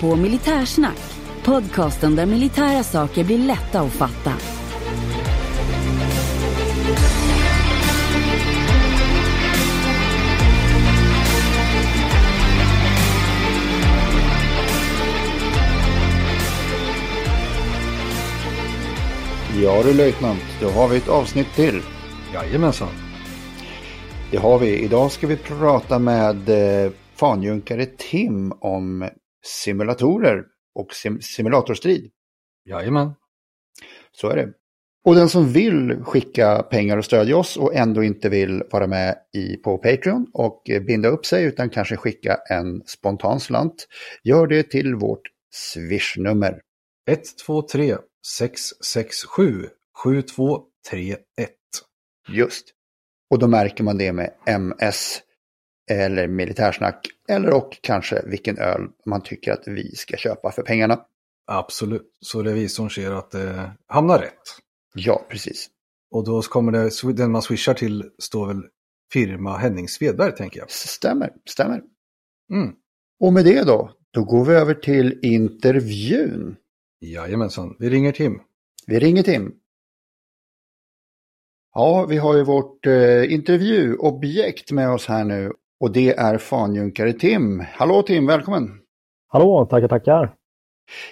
på Militärsnack, podcasten där militära saker blir lätta att fatta. Ja du löjtnant, då har vi ett avsnitt till. Jajamensan. Det har vi. Idag ska vi prata med eh, fanjunkare Tim om simulatorer och sim simulatorstrid. Jajamän. Så är det. Och den som vill skicka pengar och stödja oss och ändå inte vill vara med i, på Patreon och binda upp sig utan kanske skicka en spontan slant, gör det till vårt Swish-nummer. 123 667 7231. Just. Och då märker man det med MS eller militärsnack eller och kanske vilken öl man tycker att vi ska köpa för pengarna. Absolut, så revisorn ser att det hamnar rätt. Ja, precis. Och då kommer det, den man swishar till står väl firma Henning Svedberg tänker jag. Stämmer, stämmer. Mm. Och med det då, då går vi över till intervjun. Jajamensan, vi ringer Tim. Vi ringer Tim. Ja, vi har ju vårt eh, intervjuobjekt med oss här nu och det är fanjunkare Tim. Hallå Tim, välkommen! Hallå, tackar, tackar!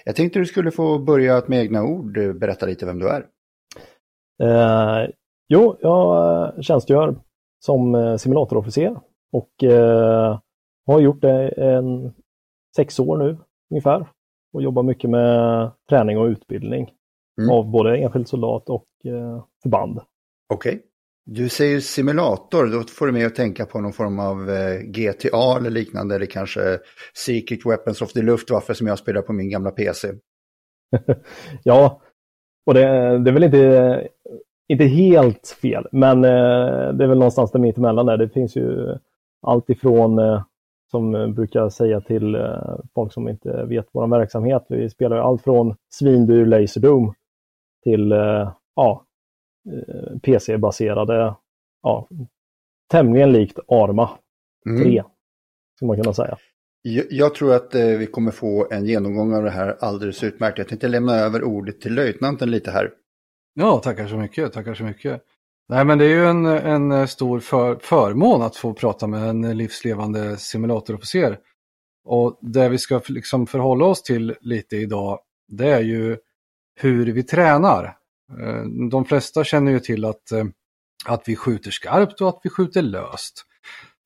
Jag tänkte du skulle få börja att med egna ord eh, berätta lite vem du är. Eh, jo, jag eh, tjänstgör som eh, simulatorofficer och eh, har gjort det en sex år nu ungefär och jobbar mycket med träning och utbildning Mm. av både enskild soldat och eh, förband. Okej. Du säger simulator, då får du mig att tänka på någon form av eh, GTA eller liknande, eller kanske Secret Weapons of the Luftwaffe som jag spelar på min gamla PC. ja, och det, det är väl inte, inte helt fel, men eh, det är väl någonstans där mittemellan där. Det finns ju allt ifrån, eh, som jag brukar säga till folk som inte vet vår verksamhet, vi spelar ju allt från svindyr Laserdome till ja, PC-baserade, ja, tämligen likt Arma 3, skulle man kunna säga. Jag, jag tror att eh, vi kommer få en genomgång av det här alldeles utmärkt. Jag tänkte lämna över ordet till löjtnanten lite här. Ja, tackar så mycket, tackar så mycket. Nej, men det är ju en, en stor för, förmån att få prata med en livslevande simulatorofficer. Och det vi ska liksom förhålla oss till lite idag, det är ju hur vi tränar. Eh, de flesta känner ju till att, eh, att vi skjuter skarpt och att vi skjuter löst.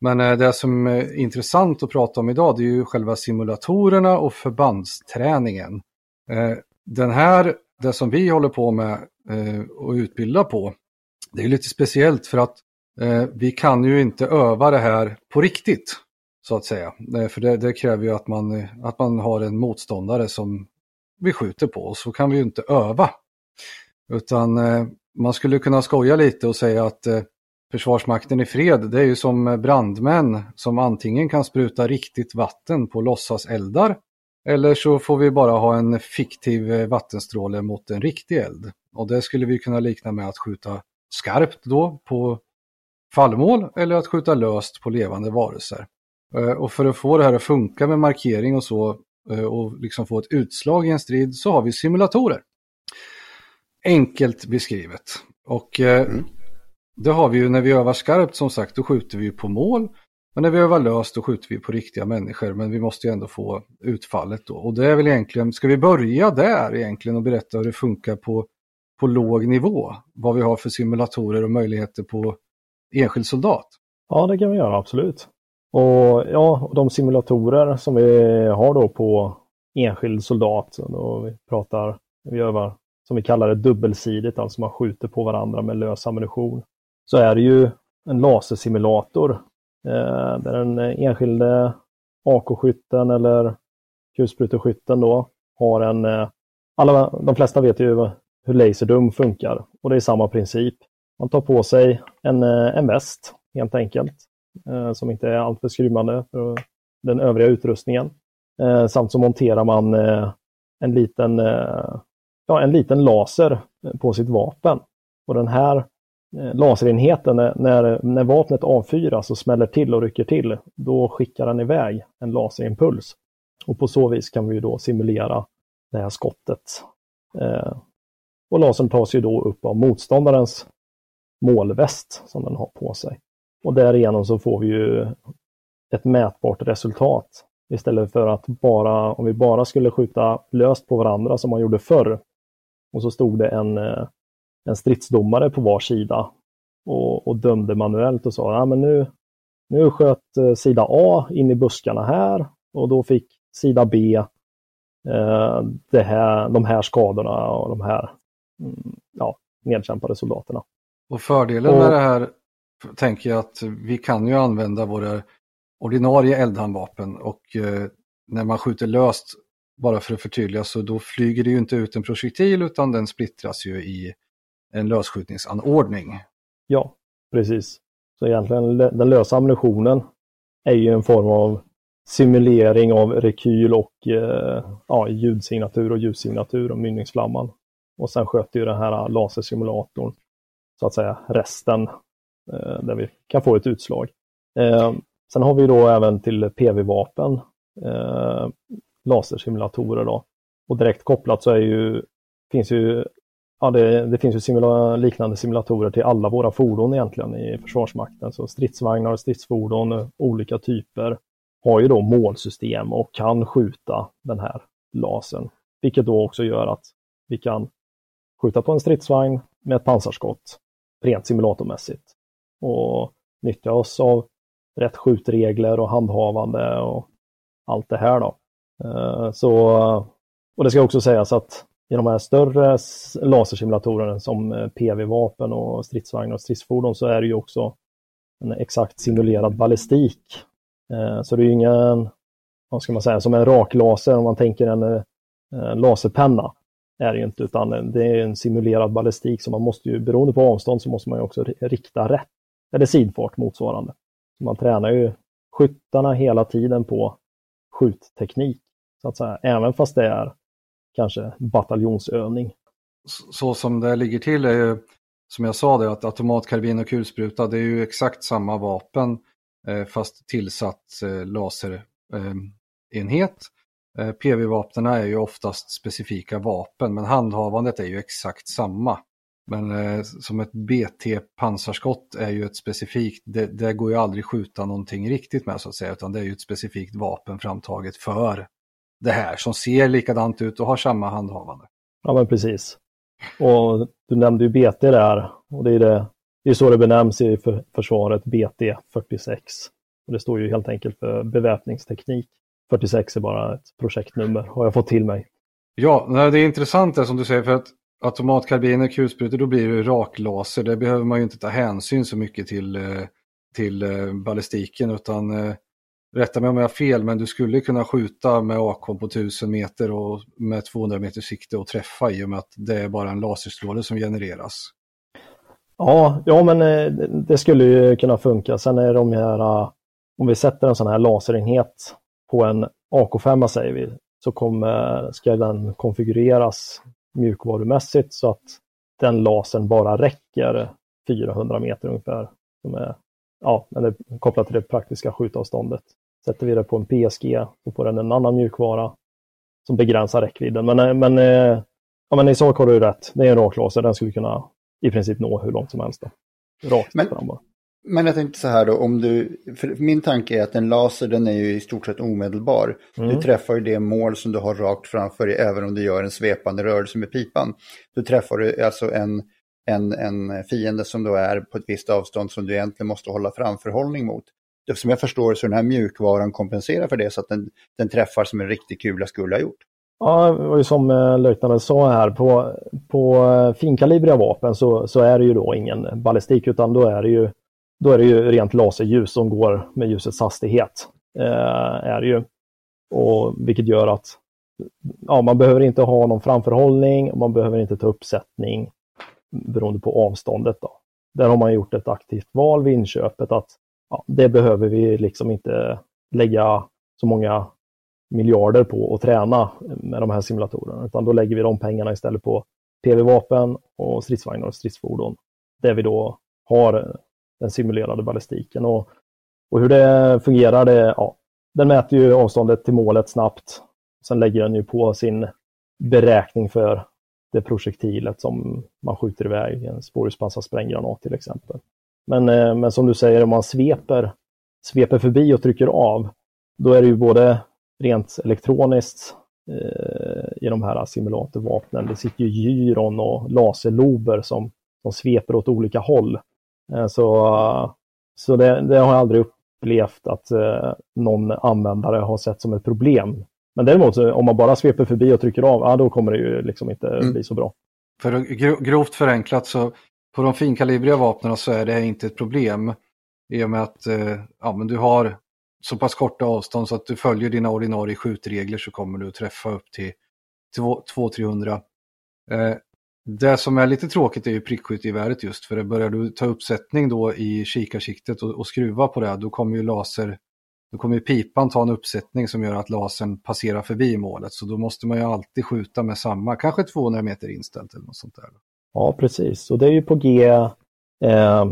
Men eh, det som är intressant att prata om idag det är ju själva simulatorerna och förbandsträningen. Den här, det som vi håller på med och utbildar på, det är lite speciellt för att vi kan ju inte öva det här på riktigt. Så att säga. För det, det kräver ju att man, att man har en motståndare som vi skjuter på och så kan vi ju inte öva. Utan eh, man skulle kunna skoja lite och säga att eh, Försvarsmakten i fred, det är ju som brandmän som antingen kan spruta riktigt vatten på låtsaseldar eller så får vi bara ha en fiktiv eh, vattenstråle mot en riktig eld. Och det skulle vi kunna likna med att skjuta skarpt då på fallmål eller att skjuta löst på levande varelser. Och för att få det här att funka med markering och så och liksom få ett utslag i en strid så har vi simulatorer. Enkelt beskrivet. Och eh, det har vi ju när vi övar skarpt som sagt, då skjuter vi på mål. Men när vi övar löst då skjuter vi på riktiga människor men vi måste ju ändå få utfallet då. Och det är väl egentligen, ska vi börja där egentligen och berätta hur det funkar på, på låg nivå? Vad vi har för simulatorer och möjligheter på enskild soldat? Ja, det kan vi göra absolut. Och ja, de simulatorer som vi har då på enskild soldat, då vi pratar, vi övar som vi kallar det dubbelsidigt, alltså man skjuter på varandra med lös ammunition. Så är det ju en lasersimulator eh, där den enskilde AK-skytten eller kulspruteskytten då har en, eh, alla, de flesta vet ju hur laserdum funkar och det är samma princip. Man tar på sig en, eh, en väst helt enkelt eh, som inte är alltför skrymmande för den övriga utrustningen. Eh, samt så monterar man eh, en liten eh, ja, en liten laser eh, på sitt vapen. Och den här eh, laserenheten, eh, när, när vapnet avfyras och smäller till och rycker till, då skickar den iväg en laserimpuls. Och på så vis kan vi då simulera det här skottet. Eh, och lasern tas ju då upp av motståndarens målväst som den har på sig. Och därigenom så får vi ju ett mätbart resultat istället för att bara, om vi bara skulle skjuta löst på varandra som man gjorde förr, och så stod det en, eh, en stridsdomare på var sida och, och dömde manuellt och sa, ja men nu, nu sköt eh, sida A in i buskarna här och då fick sida B eh, det här, de här skadorna och de här mm, ja, nedkämpade soldaterna. Och fördelen och, med det här tänker jag att vi kan ju använda våra ordinarie eldhandvapen och eh, när man skjuter löst bara för att förtydliga, så då flyger det ju inte ut en projektil utan den splittras ju i en lösskjutningsanordning. Ja, precis. Så egentligen den lösa ammunitionen är ju en form av simulering av rekyl och eh, ja, ljudsignatur och ljussignatur och mynningsflamman. Och sen sköter ju den här lasersimulatorn så att säga resten eh, där vi kan få ett utslag. Eh, sen har vi då även till PV-vapen eh, lasersimulatorer då. Och direkt kopplat så är ju, finns ju Ja, det, det finns ju simula liknande simulatorer till alla våra fordon egentligen i Försvarsmakten. Så stridsvagnar och stridsfordon, olika typer, har ju då målsystem och kan skjuta den här lasern. Vilket då också gör att vi kan skjuta på en stridsvagn med ett pansarskott rent simulatormässigt. Och nyttja oss av rätt skjutregler och handhavande och allt det här då. Eh, så, och det ska också sägas att i de här större lasersimulatorerna som eh, PV-vapen och stridsvagnar och stridsfordon så är det ju också en exakt simulerad ballistik. Eh, så det är ju ingen, vad ska man säga, som en raklaser om man tänker en, en laserpenna. Är det ju inte, utan det är en simulerad ballistik så man måste ju, beroende på avstånd så måste man ju också rikta rätt. Eller sidfart motsvarande. man tränar ju skyttarna hela tiden på skjutteknik. Så att säga, även fast det är kanske bataljonsövning. Så som det ligger till är ju, som jag sa, det, att automatkarbin och kulspruta det är ju exakt samma vapen eh, fast tillsatt eh, laserenhet. Eh, eh PV-vapnen är ju oftast specifika vapen men handhavandet är ju exakt samma. Men eh, som ett BT-pansarskott är ju ett specifikt, det, det, går ju aldrig skjuta någonting riktigt med så att säga, utan det är ju ett specifikt vapen framtaget för det här som ser likadant ut och har samma handhavande. Ja men precis. Och du nämnde ju BT där och det är, det, det är så det benämns i för, försvaret, BT 46. Och det står ju helt enkelt för beväpningsteknik. 46 är bara ett projektnummer har jag fått till mig. Ja, det är intressant det som du säger för att automatkarbiner, kulsprutor, då blir det raklaser. Det behöver man ju inte ta hänsyn så mycket till, eh, till eh, ballistiken utan eh, rätta mig om jag har fel, men du skulle kunna skjuta med AK på 1000 meter och med 200 meter sikte och träffa i och med att det är bara en laserstråle som genereras. Ja, ja men eh, det skulle ju kunna funka. Sen är de här, eh, om vi sätter en sån här laserenhet på en AK5 säger vi, så kommer, ska den konfigureras mjukvarumässigt så att den lasern bara räcker 400 meter ungefär. Som är, ja, eller kopplat till det praktiska skjutavståndet. Sätter vi det på en PSG så får den en annan mjukvara som begränsar räckvidden. Men, eh, men, eh, ja, men i sak har du rätt, det är en rak laser, den skulle kunna i princip nå hur långt som helst. Då. Rakt men, fram bara. Men jag tänkte så här då, om du, min tanke är att en laser den är ju i stort sett omedelbar. Mm. Du träffar ju det mål som du har rakt framför dig även om du gör en svepande rörelse med pipan. Du träffar du alltså en, en, en fiende som då är på ett visst avstånd som du egentligen måste hålla framförhållning mot. Som jag förstår så den här mjukvaran kompenserar för det så att den, den träffar som en riktig kula skulle ha gjort. Ja, och som eh, löjtnanten sa här, på, på eh, finkalibriga vapen så, så är det ju då ingen ballistik utan då är det ju då är det ju rent laserljus som går med ljusets hastighet. Eh, är det ju. Och, vilket gör att ja, man behöver inte ha någon framförhållning och man behöver inte ta uppsättning beroende på avståndet. Då. Där har man gjort ett aktivt val vid inköpet att ja, det behöver vi liksom inte lägga så många miljarder på att träna med de här simulatorerna, utan då lägger vi de pengarna istället på PV-vapen och stridsvagnar och stridsfordon. Där vi då har den simulerade ballistiken. Och, och hur det fungerar, det, ja, den mäter ju avståndet till målet snabbt. Sen lägger den ju på sin beräkning för det projektilet som man skjuter iväg, en spårhuspansad spränggranat till exempel. Men, eh, men som du säger, om man sveper, sveper förbi och trycker av, då är det ju både rent elektroniskt eh, i de här simulatorvapnen. Det sitter ju gyron och laserlober som, som sveper åt olika håll. Eh, så så det, det, har jag aldrig upplevt att eh, någon användare har sett som ett problem. Men däremot om man bara sveper förbi och trycker av, ja, då kommer det ju liksom inte mm. bli så bra. För grovt förenklat så på de finkalibriga vapnen så är det inte ett problem. I och med att eh, ja, men du har så pass korta avstånd så att du följer dina ordinarie skjutregler så kommer du att träffa upp till 200-300. Eh, det som är lite tråkigt är ju prickskyttegeväret just för det börjar du ta uppsättning då i kikarsiktet och, och skruva på det då kommer ju laser då kommer ju pipan ta en uppsättning som gör att lasern passerar förbi målet så då måste man ju alltid skjuta med samma, kanske 200 meter inställt eller något sånt där. Ja precis och det är ju på G, eh,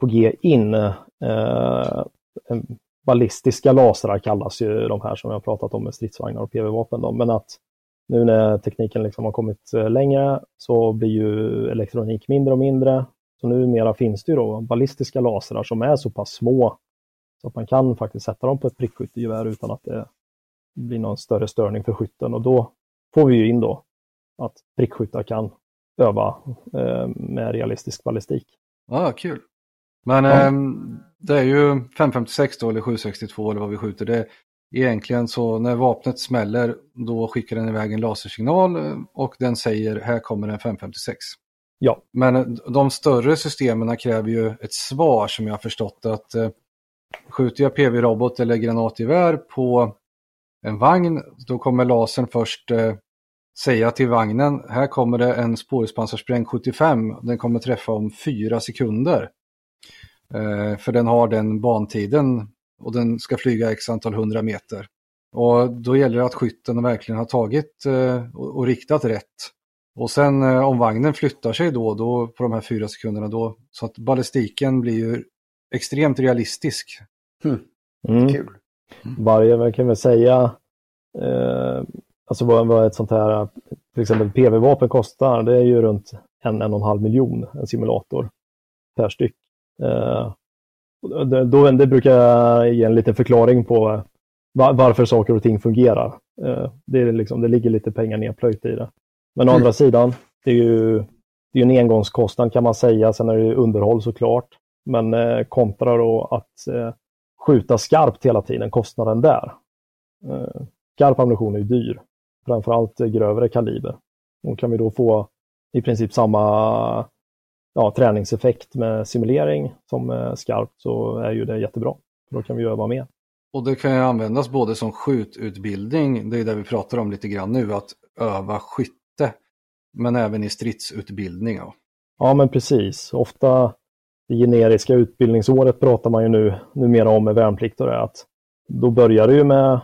på G in. Eh, eh ballistiska lasrar kallas ju de här som jag pratat om med stridsvagnar och PV-vapen. Men att nu när tekniken liksom har kommit eh, längre så blir ju elektronik mindre och mindre. Så numera finns det ju då ballistiska lasrar som är så pass små så att man kan faktiskt sätta dem på ett prickskyttegevär utan att det blir någon större störning för skytten. Och då får vi ju in då att prickskyttar kan öva eh, med realistisk ballistik. Ja, ah, kul. Men ja. eh, det är ju 556 då eller 762 eller vad vi skjuter. Det, egentligen så när vapnet smäller då skickar den iväg en lasersignal eh, och den säger här kommer en 556. Ja. Men eh, de större systemen kräver ju ett svar som jag har förstått att eh, skjuter jag PV-robot eller granatgevär på en vagn då kommer lasern först eh, säga till vagnen här kommer det en spårhuspansarspräng 75 den kommer träffa om fyra sekunder. Eh, för den har den bantiden och den ska flyga x antal hundra meter. Och då gäller det att skytten verkligen har tagit eh, och, och, riktat rätt. Och sen eh, om vagnen flyttar sig då, då på de här fyra sekunderna då, så att ballistiken blir ju extremt realistisk. Hmm. Mm. Kul. Mm. Varje, kan väl säga, eh, alltså vad, vad ett sånt här, till exempel PV-vapen kostar, det är ju runt en, en och en halv miljon, en simulator per styck. Eh, då, det brukar ge en liten förklaring på varför saker och ting fungerar. Eh, det, är liksom, det ligger lite pengar nedplöjt i det. Men å mm. andra sidan, det är ju det är en engångskostnad kan man säga. Sen är det underhåll såklart. Men eh, kontra då att eh, skjuta skarpt hela tiden, kostnaden där. Eh, skarp ammunition är ju dyr. Framförallt grövre kaliber. Och kan vi då få i princip samma ja, träningseffekt med simulering som skarpt så är ju det jättebra. Då kan vi öva mer. Och det kan ju användas både som skjututbildning, det är det vi pratar om lite grann nu, att öva skytte, men även i stridsutbildning. Ja, ja men precis. Ofta det generiska utbildningsåret pratar man ju nu numera om med värnplikt och det att då börjar det ju med,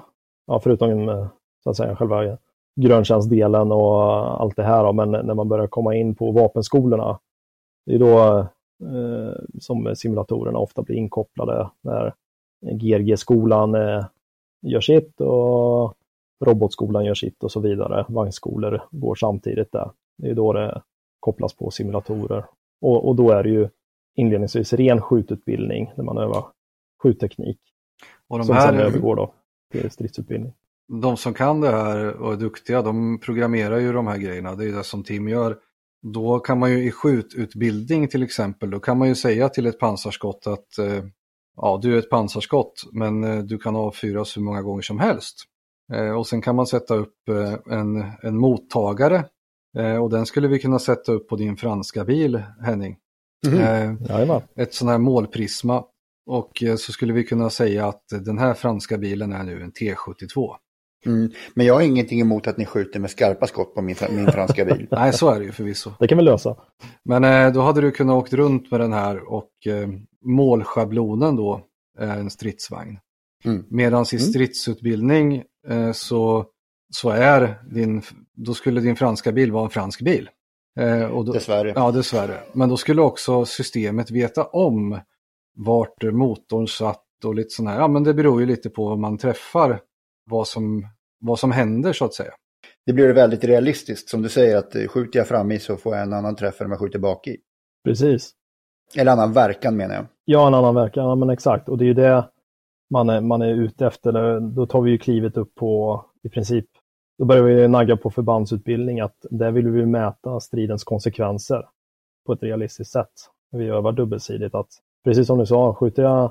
ja, förutom med, så att säga, själva gröntjänstdelen och allt det här, men när man börjar komma in på vapenskolorna det är då eh, som simulatorerna ofta blir inkopplade när GRG-skolan eh, gör sitt och robotskolan gör sitt och så vidare. Vagnskolor går samtidigt där. Det är då det kopplas på simulatorer. Och, och då är det ju inledningsvis ren skjututbildning där man övar skjutteknik. Och de som här, sen övergår då till stridsutbildning. De som kan det här och är duktiga, de programmerar ju de här grejerna. Det är det som Tim gör. Då kan man ju i skjututbildning till exempel, då kan man ju säga till ett pansarskott att eh, ja, du är ett pansarskott, men eh, du kan avfyras hur många gånger som helst. Eh, och sen kan man sätta upp eh, en, en mottagare eh, och den skulle vi kunna sätta upp på din franska bil, Henning. Mhm. Eh, Jajamän. ett sån här målprisma. Och så skulle vi kunna säga att den här franska bilen är nu en T72. Mm. Men jag har ingenting emot att ni skjuter med skarpa skott på min, min franska bil. Nej, så är det ju förvisso. Det kan vi lösa. Men eh, då hade du kunnat åkt runt med den här och eh, målschablonen då är en stridsvagn. Mm. Medan i Mm. stridsutbildning eh, så, så är din, då skulle din franska bil vara en fransk bil. Eh, och då, Dessvärre. Ja, dessvärre. Men då skulle också systemet veta om vart motorn satt och lite sådär. Ja, men det beror ju lite på vad man träffar, vad som, vad som händer så att säga. Det blir väldigt realistiskt. Som du säger att eh, skjuter jag fram i så får jag en annan träff än om jag skjuter bak i. Precis. Eller annan verkan menar jag. Ja, en annan verkan. Ja, men exakt. Och det är ju det man är, man är ute efter. Då tar vi ju klivet upp på i princip. Då börjar vi nagga på förbandsutbildning. Att där vill vi mäta stridens konsekvenser på ett realistiskt sätt. Vi övar dubbelsidigt. Att, precis som du sa, skjuter jag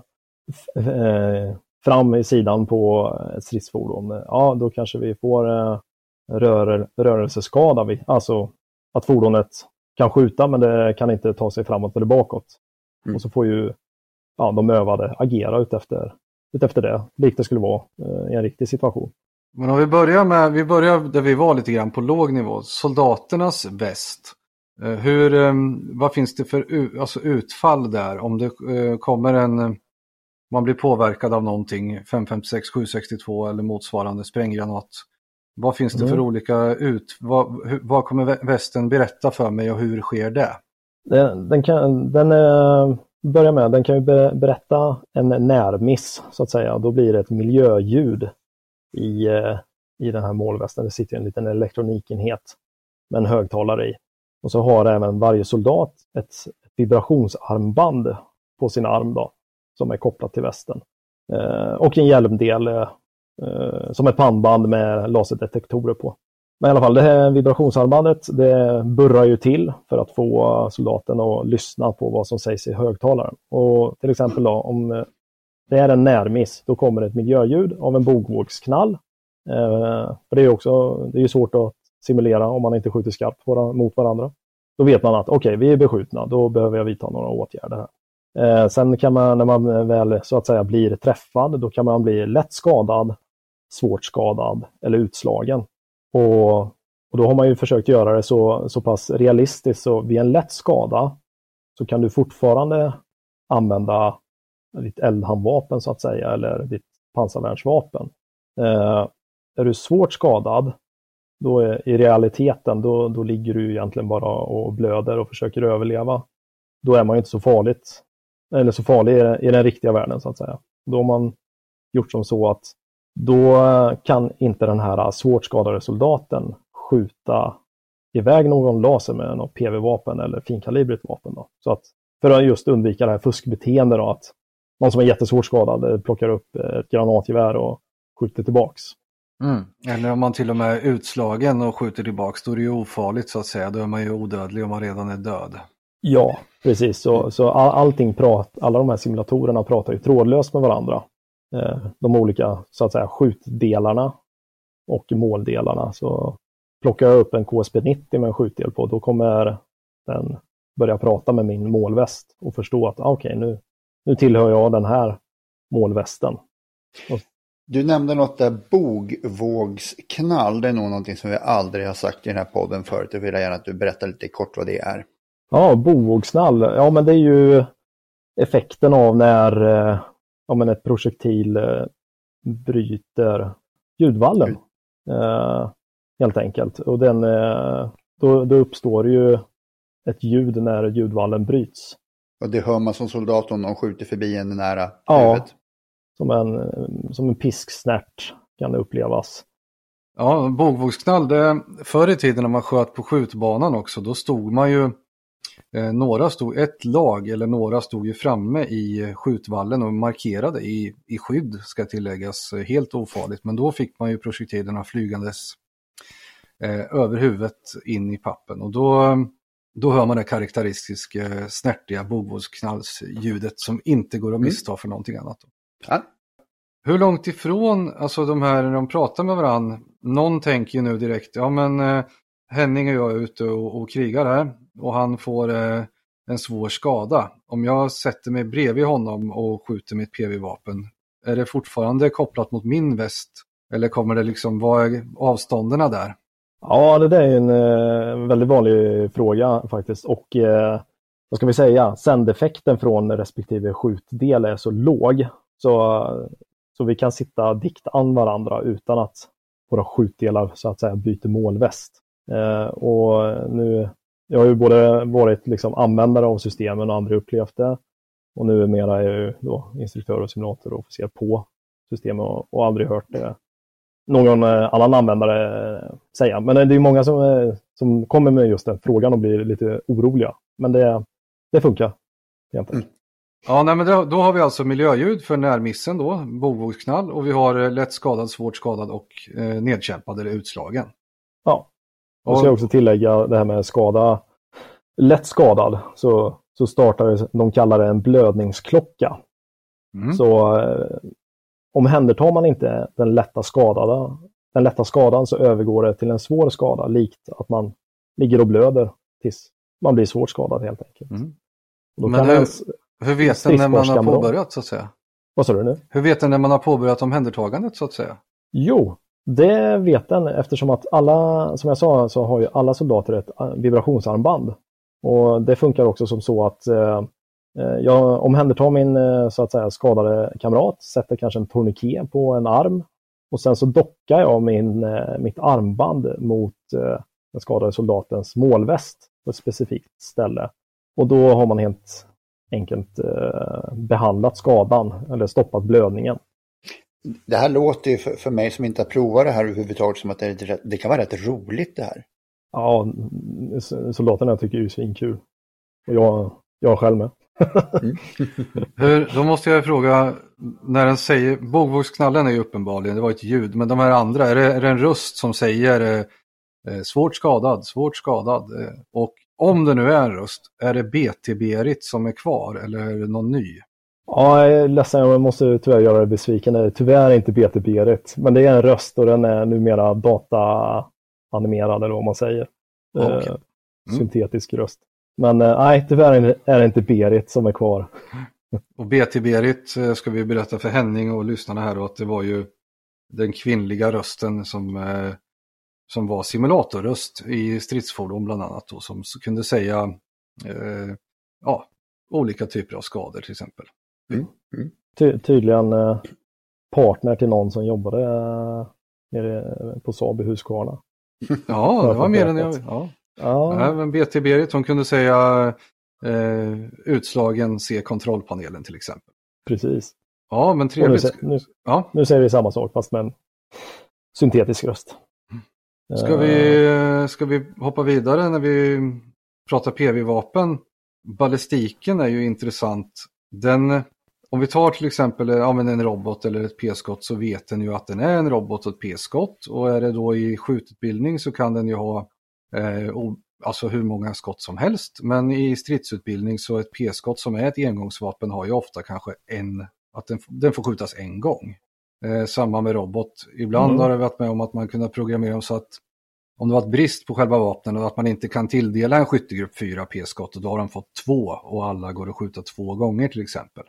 eh, fram i sidan på ett stridsfordon, ja då kanske vi får eh, rör, rörelseskada. vid- Alltså att fordonet kan skjuta men det kan inte ta sig framåt eller bakåt. Mm. Och så får ju ja, de övade agera utefter, utefter det, likt det skulle vara eh, i en riktig situation. Men om vi börjar med, vi börjar där vi var lite grann på låg nivå. Soldaternas väst. Eh, Hur, vad finns det för alltså utfall där? Om det kommer en, man blir påverkad av någonting, 556, 762 eller motsvarande spränggranat. Vad finns det för Mm. olika ut, vad, vad kommer vä- västen berätta för mig och hur sker det? Den, den kan, den eh, börjar med, den kan ju be, berätta en närmiss så att säga. Då blir det ett miljöljud i, eh, i den här målvästen. Det sitter en liten elektronikenhet med en högtalare i. Och så har även varje soldat ett, ett vibrationsarmband på sin arm då, som är kopplat till västen. Eh, och en hjälmdel eh, eh, som ett pannband med laserdetektorer på. Men i alla fall, det här vibrationsarmbandet det burrar ju till för att få soldaten att lyssna på vad som sägs i högtalaren. Och till exempel då, om eh, det är en närmiss, då kommer ett miljöljud av en bogvågsknall. Eh, för det är ju också, det är ju svårt att simulera om man inte skjuter skarpt mot varandra. Då vet man att okej, vi är beskjutna, då behöver jag vidta några åtgärder här. Eh, sen kan man, när man väl så att säga blir träffad, då kan man bli lätt skadad, svårt skadad eller utslagen. Och, och då har man ju försökt göra det så, så pass realistiskt så vid en lätt skada så kan du fortfarande använda ditt eldhandvapen så att säga eller ditt pansarvärnsvapen. Eh, är du svårt skadad, då är, i realiteten, då, då ligger du egentligen bara och blöder och försöker överleva. Då är man ju inte så farligt, eller så farlig i, den riktiga världen så att säga. Då har man gjort som så att då kan inte den här svårt skadade soldaten skjuta iväg någon laser med något PV-vapen eller finkalibrigt vapen. Då. Så att för att just undvika det här fuskbeteendet då, att någon som är jättesvårt skadad plockar upp ett granatgevär och skjuter tillbaks. Mm. Eller om man till och med är utslagen och skjuter tillbaks, då är det ju ofarligt så att säga. Då är man ju odödlig om man redan är död. Ja, precis. Så, så all, allting prat, alla de här simulatorerna pratar ju trådlöst med varandra. Eh, de olika så att säga skjutdelarna och måldelarna. Så plockar jag upp en KSP-90 med en skjutdel på, då kommer den börja prata med min målväst och förstå att ah, okej, nu, nu tillhör jag den här målvästen. Du nämnde något där bogvågsknall. Det är nog någonting som vi aldrig har sagt i den här podden förut. Jag vill gärna att du berättar lite kort vad det är. Ja, bovågssnall. Ja, men det är ju effekten av när eh, ja, men ett projektil eh, bryter ljudvallen. Eh, helt enkelt. Och den, eh, då, då uppstår ju ett ljud när ljudvallen bryts. Och det hör man som soldat om någon skjuter förbi en nära Ja. huvudet. Som en, som en pisksnärt kan det upplevas. Ja, bågvågsknall, det, förr i tiden när man sköt på skjutbanan också, då stod man ju några stod, ett lag eller några stod ju framme i skjutvallen och markerade i, i skydd ska tilläggas, eh, helt ofarligt. Men då fick man ju projektilerna flygandes eh, över huvudet in i pappen och då, då hör man det karaktäristiska eh, snärtiga bogvågsknallsljudet som inte går att missta för någonting annat. Ja. Hur långt ifrån, alltså de här när de pratar med varandra, någon tänker ju nu direkt, ja men eh, Henning och jag är ute och, och krigar här och han får eh, en svår skada. Om jag sätter mig bredvid honom och skjuter mitt PV-vapen, är det fortfarande kopplat mot min väst? Eller kommer det liksom, vad är avstånden där? Ja, det där är en eh, väldigt vanlig fråga faktiskt. Och eh, vad ska vi säga, sändeffekten från respektive skjutdel är så låg. Så, så vi kan sitta dikt an varandra utan att våra skjutdelar så att säga byter målväst. Eh, och nu, jag har ju både varit liksom användare av systemen och aldrig upplevt det. Och nu mera är jag ju då instruktör och simulator och officer på systemen och, och aldrig hört det någon eh, annan användare eh, säga. Men det är många som, som kommer med just den frågan och blir lite oroliga. Men det, det funkar. Egentligen. Mm. Ja, nej, men då, då, har vi alltså miljöljud för närmissen då, bogvågsknall och vi har lätt skadad, svårt skadad och eh, nedkämpad eller utslagen. Ja, och ska jag också tillägga det här med skada. Lätt skadad så, så startar de kallar det en blödningsklocka. Mm. Så eh, omhändertar man inte den lätta, skadade, den lätta skadan så övergår det till en svår skada, likt att man ligger och blöder tills man blir svårt skadad helt enkelt. Mm. Men hur, ens, hur vet den när man har påbörjat så att säga? Vad sa du nu? Hur vet den när man har påbörjat omhändertagandet så att säga? Jo, det vet den eftersom att alla, som jag sa, så har ju alla soldater ett eh, vibrationsarmband. Och det funkar också som så att eh, eh jag omhändertar min eh, så att säga, skadade kamrat, sätter kanske en tourniquet på en arm och sen så dockar jag min, mitt armband mot den skadade soldatens målväst på ett specifikt ställe. Och då har man helt enkelt behandlat skadan eller stoppat blödningen. Det här låter ju för, för mig som inte har provat det här överhuvudtaget som att det, det kan vara rätt roligt det här. Ja, soldaterna tycker det är svinkul. Och jag, jag själv med. Mm. Hur, då måste jag fråga, när den säger, bågvågsknallen är ju uppenbarligen, det var ett ljud, men de här andra, är det, är det en röst som säger eh, eh svårt skadad, svårt skadad? Eh, och om det nu är en röst, är det BT-Berit som är kvar eller är det någon ny? Ja, jag är ledsen, jag måste tyvärr göra dig besviken. Tyvärr är inte BT-Berit, men det är en röst och den är numera data-animerad eller vad man säger. Okay. Eh, mm. Syntetisk röst. Men eh, nej, tyvärr är det inte Berit som är kvar. Och BT-Berit eh, ska vi berätta för Henning och lyssnarna här då att det var ju den kvinnliga rösten som, som var simulatorröst i stridsfordon bland annat då, som kunde säga eh, ja, olika typer av skador till exempel. Mm. Mm. Ty tydligen eh, partner till någon som jobbade eh, nere på Saab i Huskvarna. Ja, det var mer än jag. Ja. Ja. Även BT Berit, hon kunde säga eh, utslagen se kontrollpanelen till exempel. Precis. Ja, men trevligt. Nu, nu, ja. nu säger vi samma sak fast med en syntetisk röst. Ska vi, ska vi hoppa vidare när vi pratar PV-vapen? Ballistiken är ju intressant. Den, om vi tar till exempel ja, men en robot eller ett p-skott så vet den ju att den är en robot och ett p-skott. Och är det då i skjututbildning så kan den ju ha Eh, alltså hur många skott som helst. Men i stridsutbildning så ett p-skott som är ett engångsvapen har ju ofta kanske en, att den, den får skjutas en gång. Eh, samma med robot. Ibland mm. har det varit med om att man kunnat programmera så att om det varit brist på själva vapnen och att man inte kan tilldela en skyttegrupp fyra p-skott och då har de fått två och alla går att skjuta två gånger till exempel.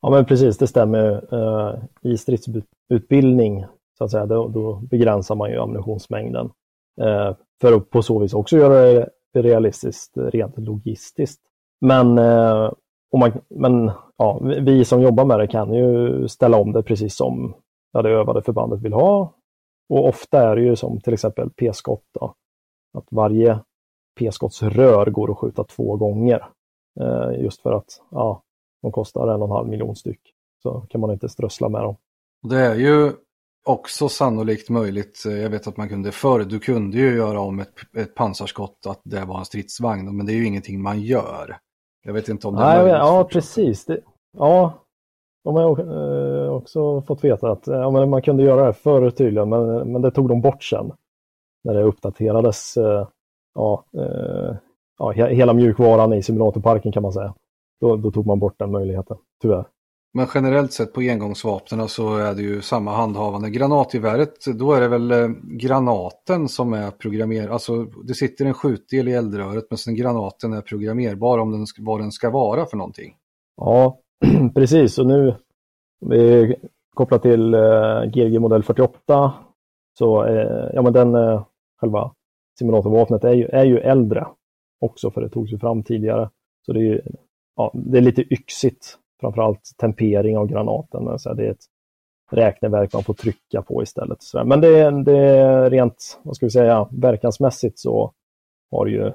Ja, men precis det stämmer. Eh, I stridsutbildning så att säga, då, då begränsar man ju ammunitionsmängden. Eh, för att på så vis också göra det realistiskt rent logistiskt. Men, eh, och man, men ja, vi som jobbar med det kan ju ställa om det precis som ja, det övade förbandet vill ha. Och ofta är det ju som till exempel p-skott. Att varje p-skottsrör går att skjuta två gånger. Just för att ja, de kostar en och en halv miljon styck. Så kan man inte strössla med dem. Det är ju också sannolikt möjligt, eh, jag vet att man kunde förr, du kunde ju göra om ett, ett pansarskott att det var en stridsvagn, men det är ju ingenting man gör. Jag vet inte om det är Nej, möjligt. ja, precis. Det, ja, de har eh, också fått veta att ja, men man kunde göra det förr tydligen, men, men det tog de bort sen. När det uppdaterades, eh, ja, eh, ja, he- hela mjukvaran i simulatorparken kan man säga. Då, då tog man bort den möjligheten, tyvärr. Men generellt sett på engångsvapnen så är det ju samma handhavande. Granatgeväret, då är det väl eh, granaten som är programmerad. Alltså det sitter en skjutdel i eldröret men sen granaten är programmerbar om den, vad den ska vara för någonting. Ja, precis. Och nu, kopplat till eh, GRG modell 48, så eh, ja men den eh, själva simulatorvapnet är ju, är ju äldre också, för det togs ju fram tidigare. Så det är, ju, ja, det är lite yxigt, framförallt tempering av granaten. Så det är ett räkneverk man får trycka på istället. Så, men det, är- det är rent, vad ska vi säga, verkansmässigt så har det ju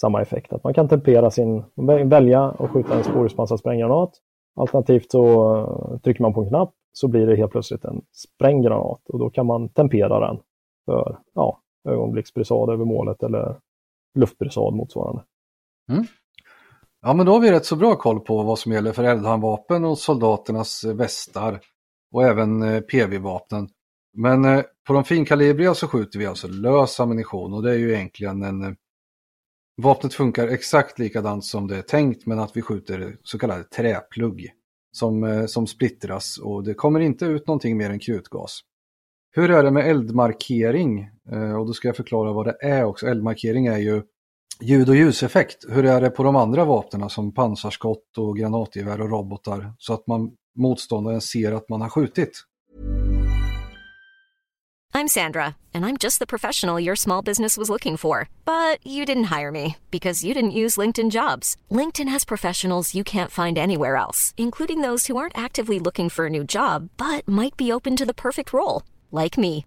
samma effekt. Att man kan tempera sin, välja och skjuta en spårhuspansrad spränggranat. Alternativt så eh, trycker man på en knapp så blir det helt plötsligt en spränggranat och då kan man tempera den för ja, ögonblicksbrisad över målet eller luftbrisad motsvarande. Ja men då har vi rätt så bra koll på vad som gäller för eldhandvapen och soldaternas eh, västar och även eh, PV-vapnen. Men eh, på de finkalibriga så skjuter vi alltså lös ammunition och det är ju egentligen en... Vapnet funkar exakt likadant som det är tänkt men att vi skjuter så kallade träplugg som, som splittras och det kommer inte ut någonting mer än krutgas. Hur är det med eldmarkering? Och då ska jag förklara vad det är också. Eldmarkering är ju ljud och ljuseffekt. Hur är det på de andra vapnen som pansarskott och granatgevär och robotar så att man, motståndaren ser att man har skjutit? I'm Sandra, and I'm just the professional your small business was looking for. But you didn't hire me because you didn't use LinkedIn jobs. LinkedIn has professionals you can't find anywhere else, including those who aren't actively looking for a new job but might be open to the perfect role, like me.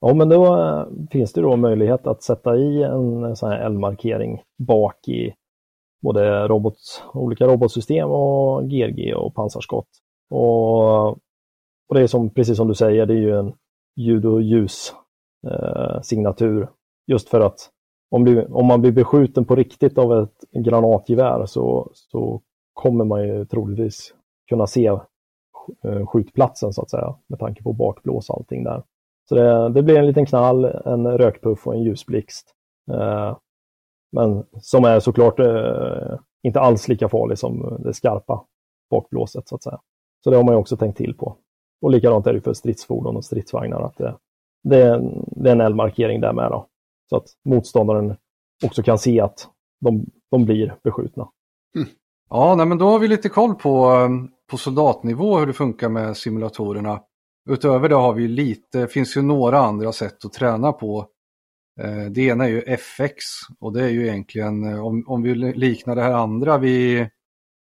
Ja, men då eh, finns det då möjlighet att sätta i en eh, sån här eldmarkering bak i både robot, olika robotsystem och GRG och pansarskott. Och, och det är som, precis som du säger, det är ju en ljud och ljus eh, signatur. Just för att om, du, om man blir beskjuten på riktigt av ett granatgevär så, så kommer man ju troligtvis kunna se eh, skjutplatsen så att säga med tanke på bakblås och allting där. Så det, det blir en liten knall, en rökpuff och en ljusblixt. Eh, men som är såklart eh, inte alls lika farlig som det skarpa bakblåset så att säga. Så det har man ju också tänkt till på. Och likadant är det för stridsfordon och stridsvagnar att det, det, är, en, det är en eldmarkering där med då. Så att motståndaren också kan se att de, de blir beskjutna. Hm. Ja, nej, men då har vi lite koll på, eh, på soldatnivå hur det funkar med simulatorerna. Utöver det har vi lite, finns ju några andra sätt att träna på. Eh, det ena är ju FX och det är ju egentligen, eh, om, om vi liknar det här andra vid,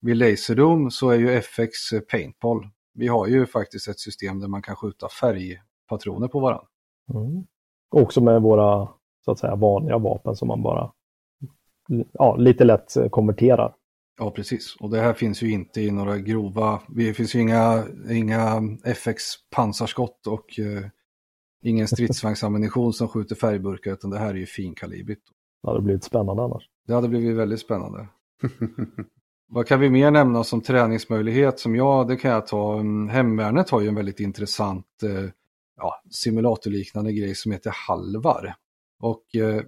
vid Laserdome så är ju FX eh, paintball. Vi har ju faktiskt ett system där man kan skjuta färgpatroner på varandra. Mm. Också med våra så att säga vanliga vapen som man bara ja, lite lätt konverterar. Ja, precis. Och det här finns ju inte i några grova, det finns ju inga, inga FX pansarskott och eh, ingen stridsvagnsammunition som skjuter färgburkar utan det här är ju finkalibrigt. Det hade blivit spännande annars. Det hade blivit väldigt spännande. Vad kan vi mer nämna som träningsmöjlighet som jag, det kan jag ta. Mm, Hemvärnet har ju en väldigt intressant eh, ja, simulatorliknande grej som heter Halvar. Och eh,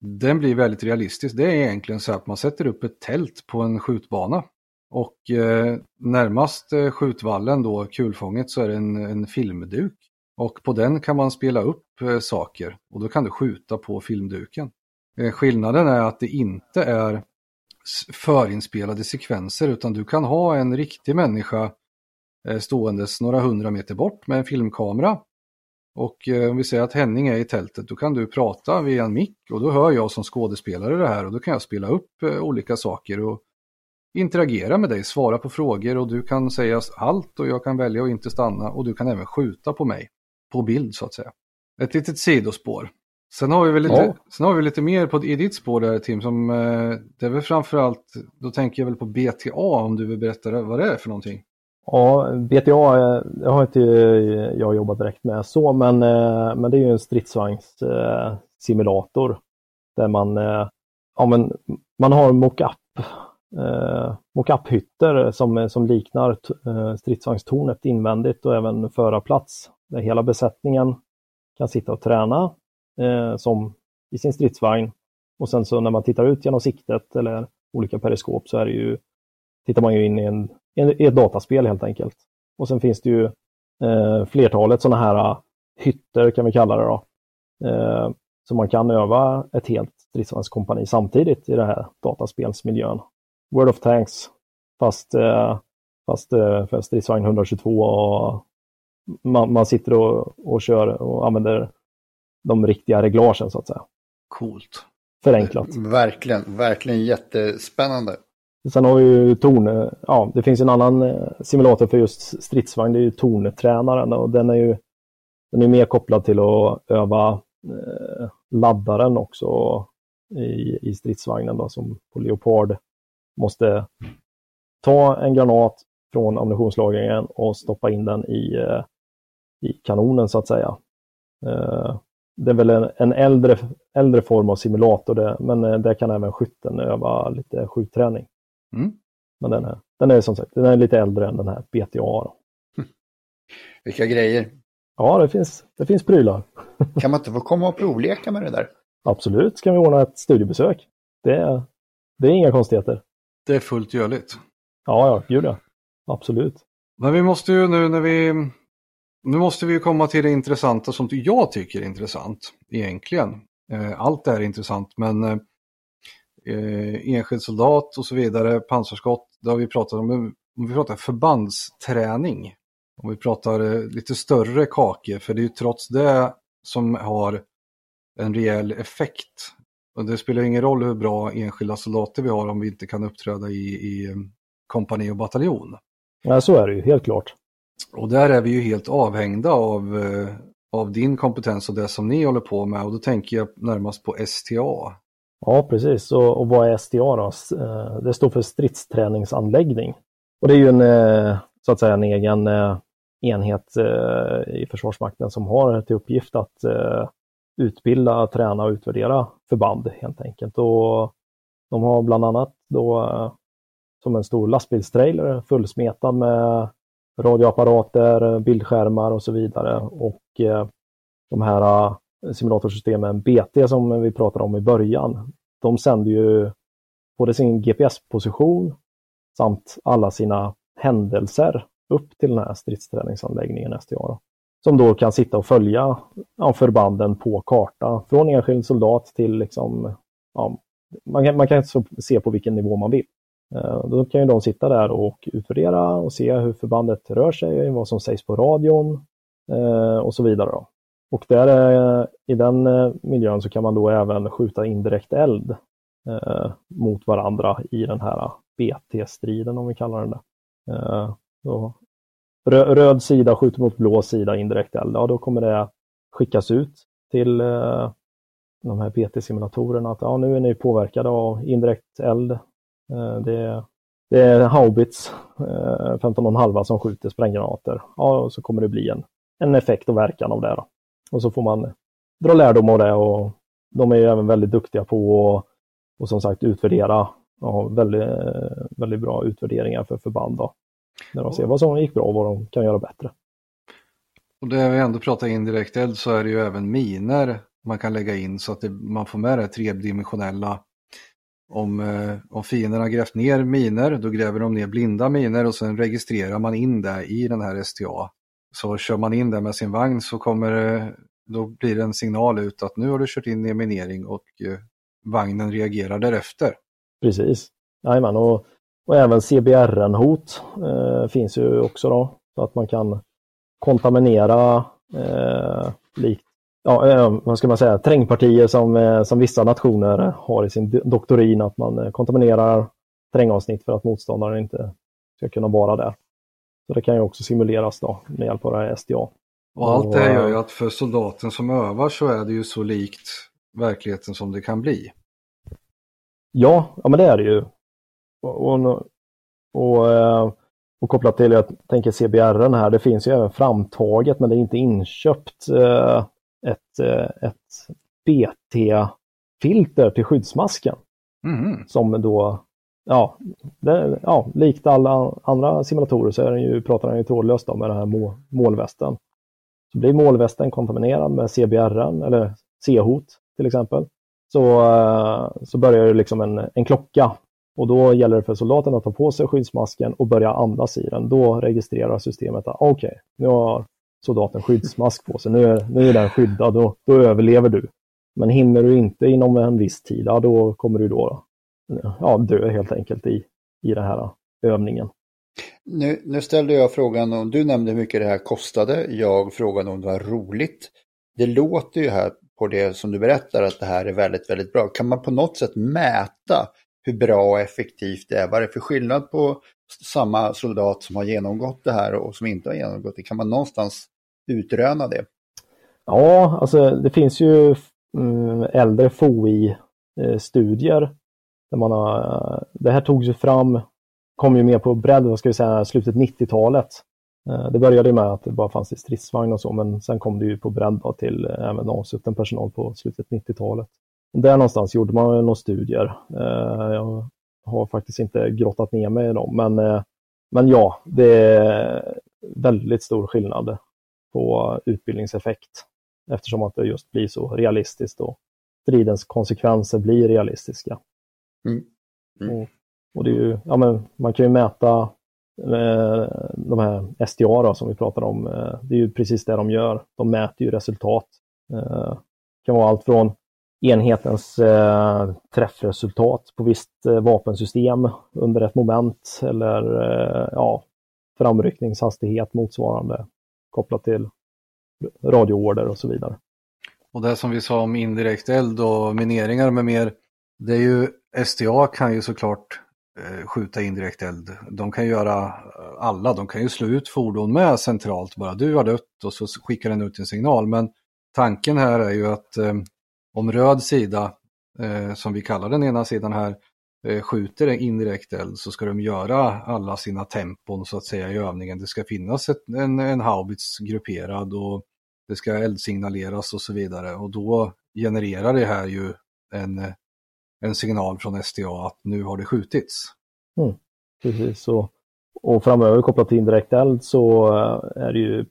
den blir väldigt realistisk. Det är egentligen så att man sätter upp ett tält på en skjutbana. Och eh, närmast eh, skjutvallen då, kulfånget, så är det en, en filmduk. Och på den kan man spela upp eh, saker och då kan du skjuta på filmduken. Eh, skillnaden är att det inte är förinspelade sekvenser utan du kan ha en riktig människa eh, ståendes några hundra meter bort med en filmkamera. Och eh, om vi säger att Henning är i tältet, då kan du prata via en mick och då hör jag som skådespelare det här och då kan jag spela upp eh, olika saker och interagera med dig, svara på frågor och du kan säga allt och jag kan välja att inte stanna och du kan även skjuta på mig på bild så att säga. Ett litet sidospår. Sen har vi väl lite, Ja. sen har vi lite mer på, i ditt spår där Tim, som eh, det är väl framförallt, då tänker jag väl på BTA om du vill berätta vad det är för någonting. Ja, BTA eh, jag har inte eh, jag jobbat direkt med så, men, eh, men det är ju en stridsvagnssimulator där man, ja, men man har mockup eh, mockup-hytter som, som liknar eh, stridsvagnstornet invändigt och även förarplats där hela besättningen kan sitta och träna eh, som i sin stridsvagn. Och sen så när man tittar ut genom siktet eller olika periskop så är det ju, tittar man ju in i, en, i ett dataspel helt enkelt. Och sen finns det ju eh, flertalet sådana här eh, hytter kan vi kalla det då. Eh, så man kan öva ett helt stridsvagnskompani samtidigt i den här dataspelsmiljön. World of Tanks fast, eh, fast eh, för stridsvagn 122 och man, man sitter och, och kör och använder de riktiga reglagen så att säga. Coolt. Förenklat. Verkligen, verkligen jättespännande. Sen har vi ju torn, ja det finns en annan eh, simulator för just stridsvagn, det är ju torntränaren och den är ju den är mer kopplad till att öva eh, laddaren också i, i stridsvagnen då som på Leopard måste ta en granat från ammunitionslagringen och stoppa in den i, eh, i kanonen så att säga. Eh, det är väl en, en äldre, äldre form av simulator det, men eh, där kan även skytten öva lite skjutträning. Mm. Men den är, den är som sagt den är lite äldre än den här BTA. Då. Vilka grejer. Ja, det finns, det finns prylar. Kan man inte få komma och provleka med det där? Absolut ska vi ordna ett studiebesök. Det är, det är inga konstigheter. Det är fullt görligt. Ja, ja, gud ja. Absolut. Men vi måste ju nu när vi... Nu måste vi ju komma till det intressanta som jag tycker är intressant egentligen. Eh, Allt är intressant men eh, enskild soldat och så vidare, pansarskott, det har vi pratat om. Om vi pratar förbandsträning, om vi pratar eh, lite större kakor, för det är ju trots det som har en rejäl effekt. Och det spelar ingen roll hur bra enskilda soldater vi har om vi inte kan uppträda i, i eh, kompani och bataljon. Ja, så är det ju, helt klart. Och där är vi ju helt avhängda av, eh, av din kompetens och det som ni håller på med. Och då tänker jag närmast på STA. Ja, precis. Och, och vad är STA då? Eh, det står för stridsträningsanläggning. Och det är ju en, eh, så att säga, en egen eh, enhet i Försvarsmakten som har till uppgift att utbilda, träna och utvärdera förband helt enkelt. Och de har bland annat då som en stor lastbilstrailer fullsmetad med radioapparater, bildskärmar och så vidare. Och de här simulatorsystemen BT som vi pratade om i början, de sänder ju både sin GPS-position samt alla sina händelser upp till den här stridsträningsanläggningen STA. Då, som då kan sitta och följa ja, förbanden på karta från enskild soldat till liksom, ja, man kan, man kan så se på vilken nivå man vill. Eh, då kan ju de sitta där och utvärdera och se hur förbandet rör sig, vad som sägs på radion eh, och så vidare. Då. Och där, eh, i den eh, miljön så kan man då även skjuta indirekt eld eh, mot varandra i den här BT-striden om vi kallar den det. Eh, då, rö- röd sida skjuter mot blå sida indirekt eld, ja då kommer det skickas ut till eh, de här BT-simulatorerna att ja, nu är ni påverkade av indirekt eld. Eh, det, det är haubits 15,5 som skjuter spränggranater. Ja, så kommer det bli en, en effekt och verkan av det. Då. Och så får man dra lärdom av det och de är ju även väldigt duktiga på att och som sagt utvärdera. Ja, väldigt, väldigt bra utvärderingar för förband då. När de ser vad som gick bra och vad de kan göra bättre. Och det vi ändå pratar indirekt eld så är det ju även miner man kan lägga in så att det, man får med det tredimensionella om, eh, om har grävt ner miner, då gräver de ner blinda miner och sen registrerar man in det i den här STA. Så kör man in det med sin vagn så kommer då blir det en signal ut att nu har du kört in i en minering och eh, vagnen reagerar därefter. Precis, jajamän och, och även CBRN-hot eh, finns ju också då. Så att man kan kontaminera eh, likt ja, eh, vad ska man säga, trängpartier som, eh, som vissa nationer har i sin doktorin, att man eh, kontaminerar terrängavsnitt för att motståndaren inte ska kunna vara där. Så det kan ju också simuleras då med hjälp av det här SDA. Och allt det gör ju att för soldaten som övar så är det ju så likt verkligheten som det kan bli. Ja, ja men det är det ju. Och, och, och, och kopplat till, jag tänker CBR här, det finns ju även framtaget men det är inte inköpt ett, eh, ett BT-filter till skyddsmasken. Mm. Som då, ja, det, ja, likt alla andra simulatorer så är den ju, pratar den ju trådlöst om med den här målvästen. Så blir målvästen kontaminerad med CBRN eller C-hot till exempel, så, eh, så börjar det liksom en, en klocka och då gäller det för soldaten att ta på sig skyddsmasken och börja andas i den. Då registrerar systemet att ah, okej, okay, nu har soldaten skyddsmask på sig. Nu är, nu är den skyddad och då överlever du. Men hinner du inte inom en viss tid, ja, då kommer du då ja, dö helt enkelt i, i den här övningen. Nu, nu ställde jag frågan om, du nämnde hur mycket det här kostade, jag frågade om det var roligt. Det låter ju här på det som du berättar att det här är väldigt, väldigt bra. Kan man på något sätt mäta hur bra och effektivt det är? Vad är det för skillnad på samma soldat som har genomgått det här och som inte har genomgått det? Kan man någonstans utröna det? Ja, alltså det finns ju mm, äldre FOI-studier. Där man har, det här togs ju fram, kom ju med på bredd, vad ska vi säga, slutet 90-talet. Eh, det började med att det bara fanns i stridsvagn och så, men sen kom det ju på bredd till eh, även avsutten personal på slutet 90-talet. Där någonstans gjorde man några studier. Eh, jag har faktiskt inte grottat ner mig i dem, men, men ja, det är väldigt stor skillnad på utbildningseffekt eftersom att det just blir så realistiskt och stridens konsekvenser blir realistiska. Mm. Mm. Och, och, det är ju, ja, men man kan ju mäta eh, de här SDA då, som vi pratade om. Eh, det är ju precis det de gör. De mäter ju resultat. Eh, det kan vara allt från enhetens eh, träffresultat på visst eh, vapensystem under ett moment eller eh, ja, framryckningshastighet motsvarande kopplat till radioorder och så vidare. Och det som vi sa om indirekt eld och mineringar med mer, det är ju STA kan ju såklart eh, skjuta indirekt eld. De kan göra eh, alla, de kan ju slå ut fordon med centralt bara. Du har dött och så skickar den ut en signal. Men tanken här är ju att eh, om röd sida, eh, som vi kallar den ena sidan här, Eh, skjuter en indirekt eld så ska de göra alla sina tempon så att säga i övningen. Det ska finnas ett, en, en haubits grupperad och det ska eldsignaleras och så vidare. Och då genererar det här ju en, eh, en signal från STA att nu har det skjutits. Mm, precis, och, och framöver kopplat till indirekt eld så eh, är det ju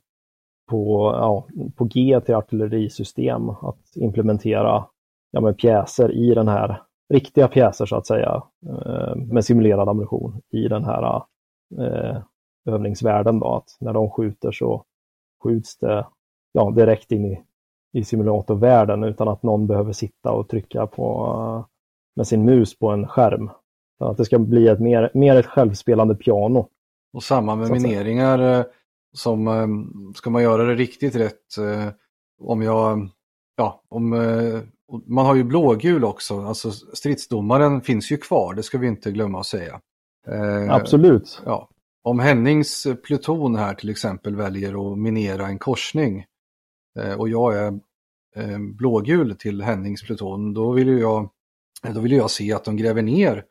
på, ja, på G till artillerisystem att implementera ja, med pjäser i den här riktiga pjäser så att säga eh, med simulerad ammunition i den här eh, övningsvärlden. Då, att när de skjuter så skjuts det ja, direkt in i, i simulatorvärlden utan att någon behöver sitta och trycka på, eh, med sin mus på en skärm. Så att det ska bli ett mer, mer ett självspelande piano. Och samma med mineringar eh, som ska man göra det riktigt rätt. Om jag, ja, om man har ju blågul också, alltså stridsdomaren finns ju kvar, det ska vi inte glömma att säga. Eh, Absolut. Ja. Om Hennings pluton här till exempel väljer att minera en korsning eh, och jag är eh, blågul till Hennings pluton, då vill jag, Eh, då vill jag se att de gräver ner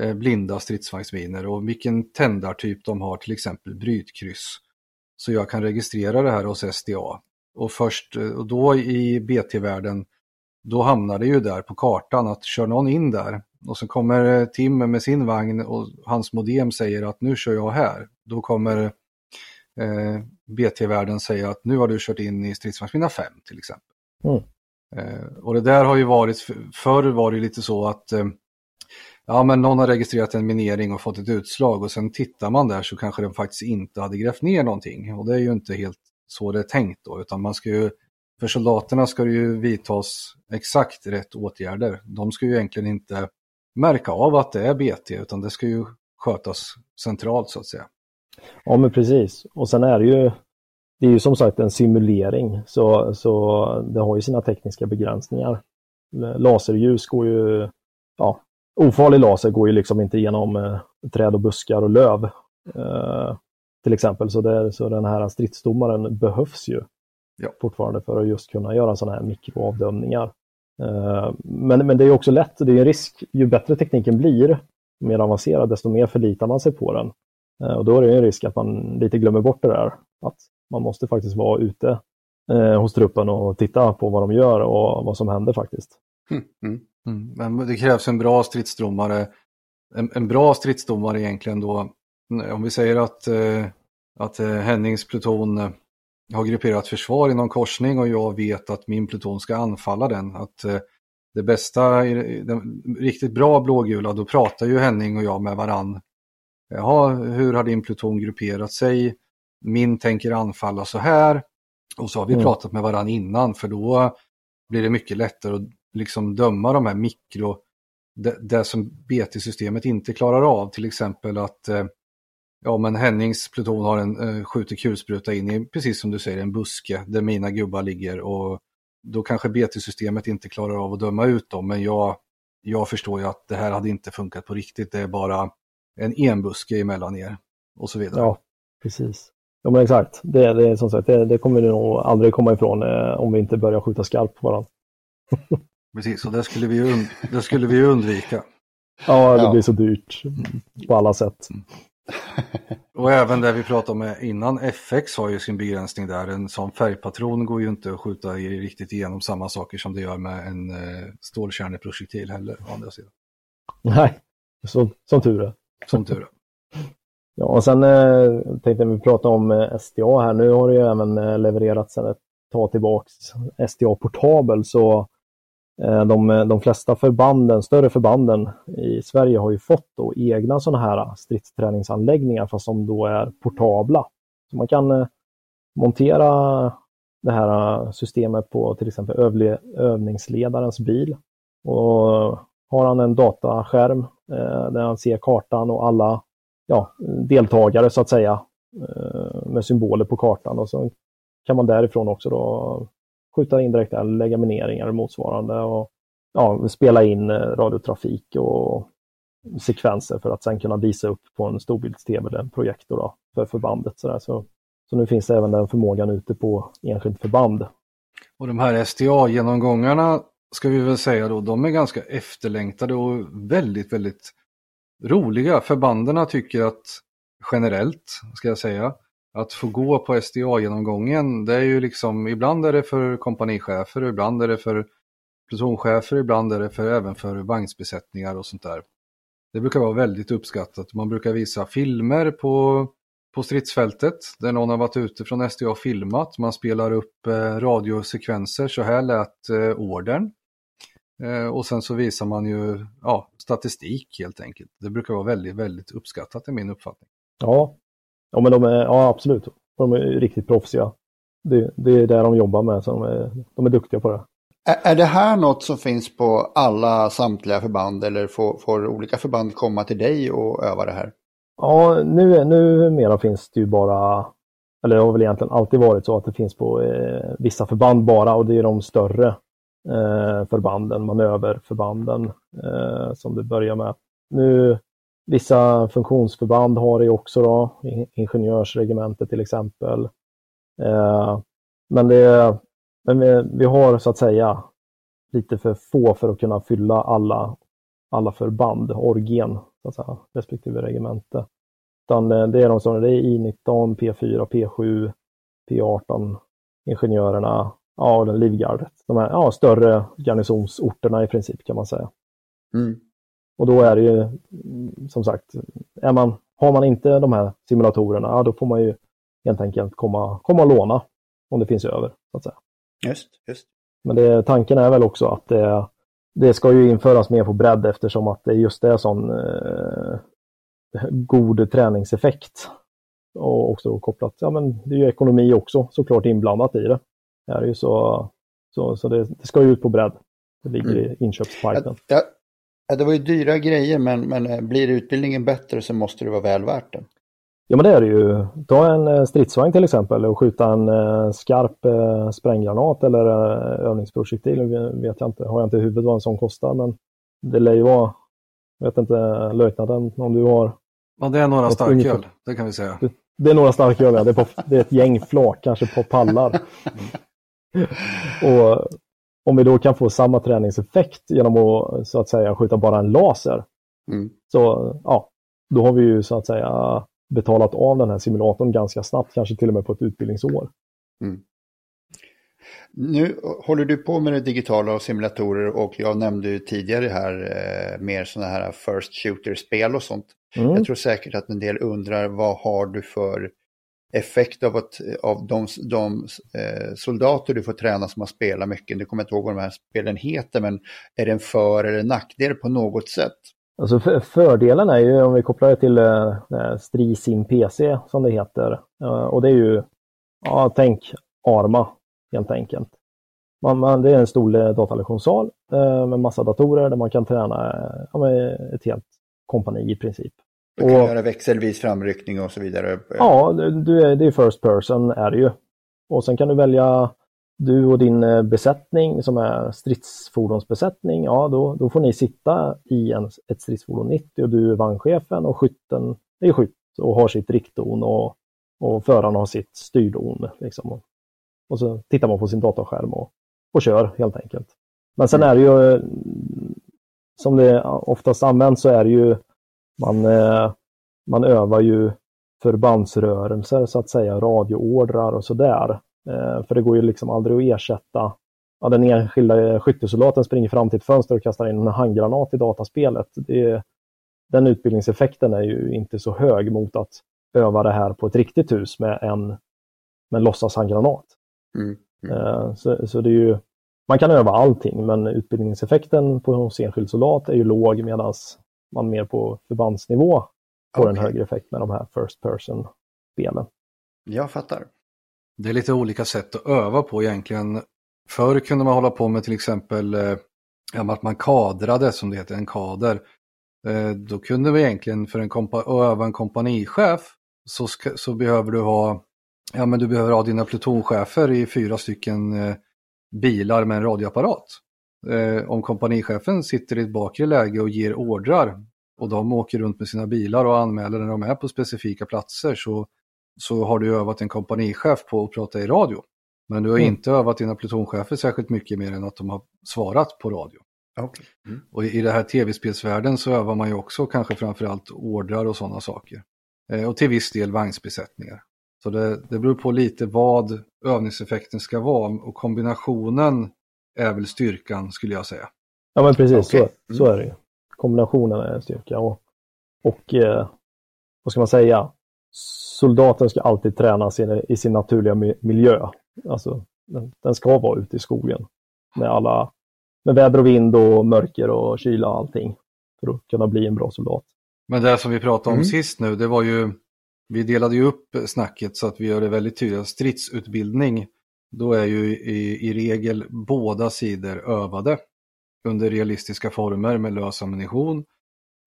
eh, blinda stridsvagnsminer och vilken tändartyp de har, till exempel brytkryss. Så jag kan registrera det här hos SDA. Och först eh, och då i BT-världen då hamnar det ju där på kartan att kör någon in där och så kommer Tim med sin vagn och hans modem säger att nu kör jag här. Då kommer eh, BT-världen säga att nu har du kört in i stridsvagnsmina 5 till exempel. Mm. Eh, och det där har ju varit, förr var det lite så att eh, ja men någon har registrerat en minering och fått ett utslag och sen tittar man där så kanske den faktiskt inte hade grävt ner någonting. Och det är ju inte helt så det är tänkt då, utan man ska ju, för soldaterna ska det ju vidtas exakt rätt åtgärder. De ska ju egentligen inte märka av att det är BT, utan det ska ju skötas centralt så att säga. Ja, men precis. Och sen är det ju, det är ju som sagt en simulering, så, så det har ju sina tekniska begränsningar. Laserljus går ju, ja, ofarlig laser går ju liksom inte genom eh, träd och buskar och löv. Eh, till exempel, så, det, så den här stridsdomaren behövs ju ja. fortfarande för att just kunna göra sådana här mikroavdömningar. Eh, men, men det är också lätt, det är en risk, ju bättre tekniken blir, mer avancerad, desto mer förlitar man sig på den. Eh, och då är det en risk att man lite glömmer bort det där, att man måste faktiskt vara ute eh, hos truppen och titta på vad de gör och vad som händer faktiskt. Mm. Mm. Mm. Men det krävs en bra stridsdomare. En, en, bra stridsdomare egentligen då, om vi säger att, eh, att eh, Hennings pluton eh, har grupperat försvar i någon korsning och jag vet att min pluton ska anfalla den. Att eh, det bästa, den riktigt bra blågula, då pratar ju Henning och jag med varann. Jaha, hur har din pluton grupperat sig? Min tänker anfalla så här. Och så har vi mm. pratat med varann innan för då blir det mycket lättare att liksom döma de här mikro, det, det som BT-systemet inte klarar av. Till exempel att eh, ja, men Hennings pluton har en eh, skjuter kulspruta in i, precis som du säger, en buske där mina gubbar ligger och då kanske BT-systemet inte klarar av att döma ut dem, men jag, jag förstår ju att det här hade inte funkat på riktigt, det är bara en enbuske emellan er och så vidare. Ja, precis. Ja men exakt, det, det är som sagt, det, det kommer vi nog aldrig komma ifrån eh, om vi inte börjar skjuta skarpt på varandra. precis, och det skulle vi, und det skulle vi undvika. Ja, det ja. blir så dyrt på alla sätt. Mm. Och även det vi pratade om innan, FX har ju sin begränsning där. En sån färgpatron går ju inte att skjuta riktigt igenom samma saker som det gör med en eh, stålkärneprojektil heller, å andra sidan. Nej, så, som tur är. Som tur är. Ja, och sen eh, tänkte vi prata om eh, SDA här. Nu har det ju även eh, levererats sedan ett tag tillbaks SDA Portabel, så Eh, de, de flesta förbanden, större förbanden i Sverige har ju fått då egna sådana här stridsträningsanläggningar fast som då är portabla. Så man kan eh, montera det här eh, systemet på till exempel övningsledarens bil. Och har han en dataskärm eh, där han ser kartan och alla ja, deltagare så att säga eh, med symboler på kartan och så kan man därifrån också då skjuta indirekt eller lägga mineringar och motsvarande och ja, spela in eh, radiotrafik och sekvenser för att sen kunna visa upp på en storbilds-tv eller en projektor då, för förbandet. Så, så, så nu finns det även den förmågan ute på enskilt förband. Och de här STA-genomgångarna ska vi väl säga då, de är ganska efterlängtade och väldigt, väldigt roliga. Förbanden tycker att generellt, ska jag säga, att få gå på SDA-genomgången, det är ju liksom, ibland är det för kompanichefer, ibland är det för plutonchefer, ibland är det för, även för vagnsbesättningar och sånt där. Det brukar vara väldigt uppskattat. Man brukar visa filmer på, på stridsfältet där någon har varit ute från SDA och filmat. Man spelar upp eh, radiosekvenser, så här lät eh, ordern. Eh, och sen så visar man ju ja, statistik helt enkelt. Det brukar vara väldigt, väldigt uppskattat i min uppfattning. Ja, Ja, men de är, ja absolut. De är riktigt proffsiga. Det, det är det de jobbar med, så de är, de är duktiga på det. Är, är det här något som finns på alla samtliga förband eller får, får olika förband komma till dig och öva det här? Ja, nu, nu mera finns det ju bara, eller det har väl egentligen alltid varit så att det finns på eh, vissa förband bara och det är de större Eh, förbanden, manöverförbanden eh, som det börjar med. Nu Vissa funktionsförband har det också då, ingenjörsregementet till exempel. Eh, men det, men vi, vi, har så att säga lite för få för att kunna fylla alla, alla förband, orgen, så att säga, respektive regemente. Utan eh, det är de som det är I19, P4, P7, P18, ingenjörerna, ja, och Livgardet. De här ja, större garnisonsorterna i princip kan man säga. Mm. Och då är det ju som sagt, är man, har man inte de här simulatorerna, ja, då får man ju helt enkelt komma, komma och låna om det finns över. Så att säga. Just, just. Men det, tanken är väl också att det, det ska ju införas mer på bredd eftersom att det just är sån eh, god träningseffekt. Och också kopplat, ja men det är ju ekonomi också såklart inblandat i det. Det är ju så, så, så det, det ska ju ut på bredd. Det ligger mm. i inköpspipen. Ja, ja, det var ju dyra grejer men, men eh, blir utbildningen bättre så måste det vara väl värt det. Ja men det är det ju. Ta en eh, stridsvagn till exempel och skjuta en eh, skarp spränggranat eller övningsprojektil. Vet jag inte, har jag inte i huvudet vad en sån kostar men det lär ju vara, vet inte löjtnanten om du har. Ja det är några starköl, det kan vi säga. Det, det är några starköl, ja. Det är, på, det är ett gäng flak, kanske på pallar. och om vi då kan få samma träningseffekt genom att så att säga skjuta bara en laser. Mm. Så ja, då har vi ju så att säga betalat av den här simulatorn ganska snabbt, kanske till och med på ett utbildningsår. Mm. Nu håller du på med det digitala och simulatorer och jag nämnde ju tidigare här eh, mer sådana här first shooter-spel och sånt. Mm. Jag tror säkert att en del undrar vad har du för effekt av, att, av de, de eh, soldater du får träna som har spelat mycket. Nu kommer jag inte ihåg vad de här spelen heter, men är det en för eller nackdel på något sätt? Alltså för, fördelen är ju om vi kopplar det till eh, eh Strisim PC som det heter. Eh, och det är ju, ja tänk Arma helt enkelt. Man, man, det är en stor eh, datalektionssal eh, med massa datorer där man kan träna eh, ja, ett helt kompani i princip. Du kan och, göra växelvis framryckning och så vidare. Ja, du är, det är first person är det ju. Och sen kan du välja du och din eh, besättning som är stridsfordonsbesättning, ja då, då får ni sitta i en, ett stridsfordon 90 och du är vagnchefen och skytten är skytt och har sitt riktdon och, och föraren har sitt styrdon. Liksom. Och, och så tittar man på sin datorskärm och, och kör helt enkelt. Men sen mm. är det ju, eh, som det oftast används så är det ju, man, eh, man övar ju förbandsrörelser så att säga, radioordrar och sådär. Eh, för det går ju liksom aldrig att ersätta ja, den enskilda skyttesoldaten springer fram till ett fönster och kastar in en handgranat i dataspelet. Det, den utbildningseffekten är ju inte så hög mot att öva det här på ett riktigt hus med en, med en låtsashandgranat. Mm. Mm. Eh, så, så det är ju, man kan öva allting men utbildningseffekten på hos enskild soldat är ju låg medan man mer på förbandsnivå får okay. en högre effekt med de här first person-spelen. Jag fattar. Det är lite olika sätt att öva på egentligen. Förr kunde man hålla på med till exempel eh, att man kadrade, som det heter, en kader. Eh, då kunde vi egentligen för en kompa- öva en kompanichef så, ska, så behöver du ha ja, men du behöver ha dina plutonchefer i fyra stycken eh, bilar med en radioapparat. Eh, om kompanichefen sitter i ett bakre läge och ger ordrar och de åker runt med sina bilar och anmäler när de är på specifika platser så så har du övat en kompanichef på att prata i radio. Men du har mm. inte övat dina plutonchefer särskilt mycket mer än att de har svarat på radio. Okay. Mm. Och i den här tv-spelsvärlden så övar man ju också kanske framförallt ordrar och sådana saker. Eh, och till viss del vagnsbesättningar. Så det, det beror på lite vad övningseffekten ska vara och kombinationen är väl styrkan skulle jag säga. Ja men precis, okay. så, så är det ju. Kombinationen är styrka och, och eh, vad ska man säga, soldaten ska alltid tränas i, sin naturliga miljö. Alltså, den, den, ska vara ute i skogen med alla med väder och vind och mörker och kyla och allting för att kunna bli en bra soldat. Men det som vi pratade om mm. sist nu, det var ju, vi delade ju upp snacket så att vi gör det väldigt tydligt. Stridsutbildning, då är ju i, i regel båda sidor övade under realistiska former med lös ammunition.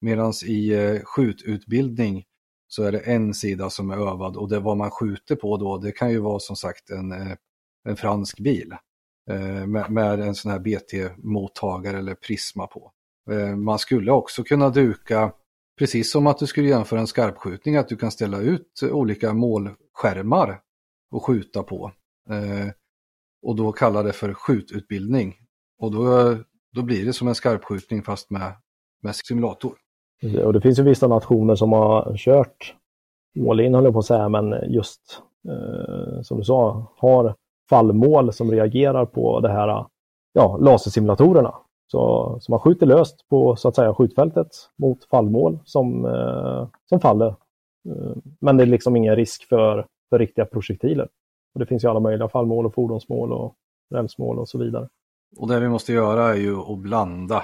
Medan i eh, skjututbildning så är det en sida som är övad och det vad man skjuter på då, det kan ju vara som sagt en, eh, en fransk bil eh, med, med en sån här BT-mottagare eller prisma på. Eh, man skulle också kunna duka, precis som att du skulle jämföra en skarpskjutning, att du kan ställa ut olika målskärmar och skjuta på. Eh, och då kallar det för skjututbildning. Och då, då blir det som en skarpskjutning fast med, med simulator. Mm. Och det finns ju vissa nationer som har kört all in, höll jag på att säga, men just eh, som du sa, har fallmål som reagerar på det här ja, lasersimulatorerna. Så, så man skjuter löst på så att säga skjutfältet mot fallmål som, eh, som faller. Eh, men det är liksom ingen risk för, för riktiga projektiler. Och det finns ju alla möjliga fallmål och fordonsmål och rälsmål och så vidare. Och det vi måste göra är ju att blanda.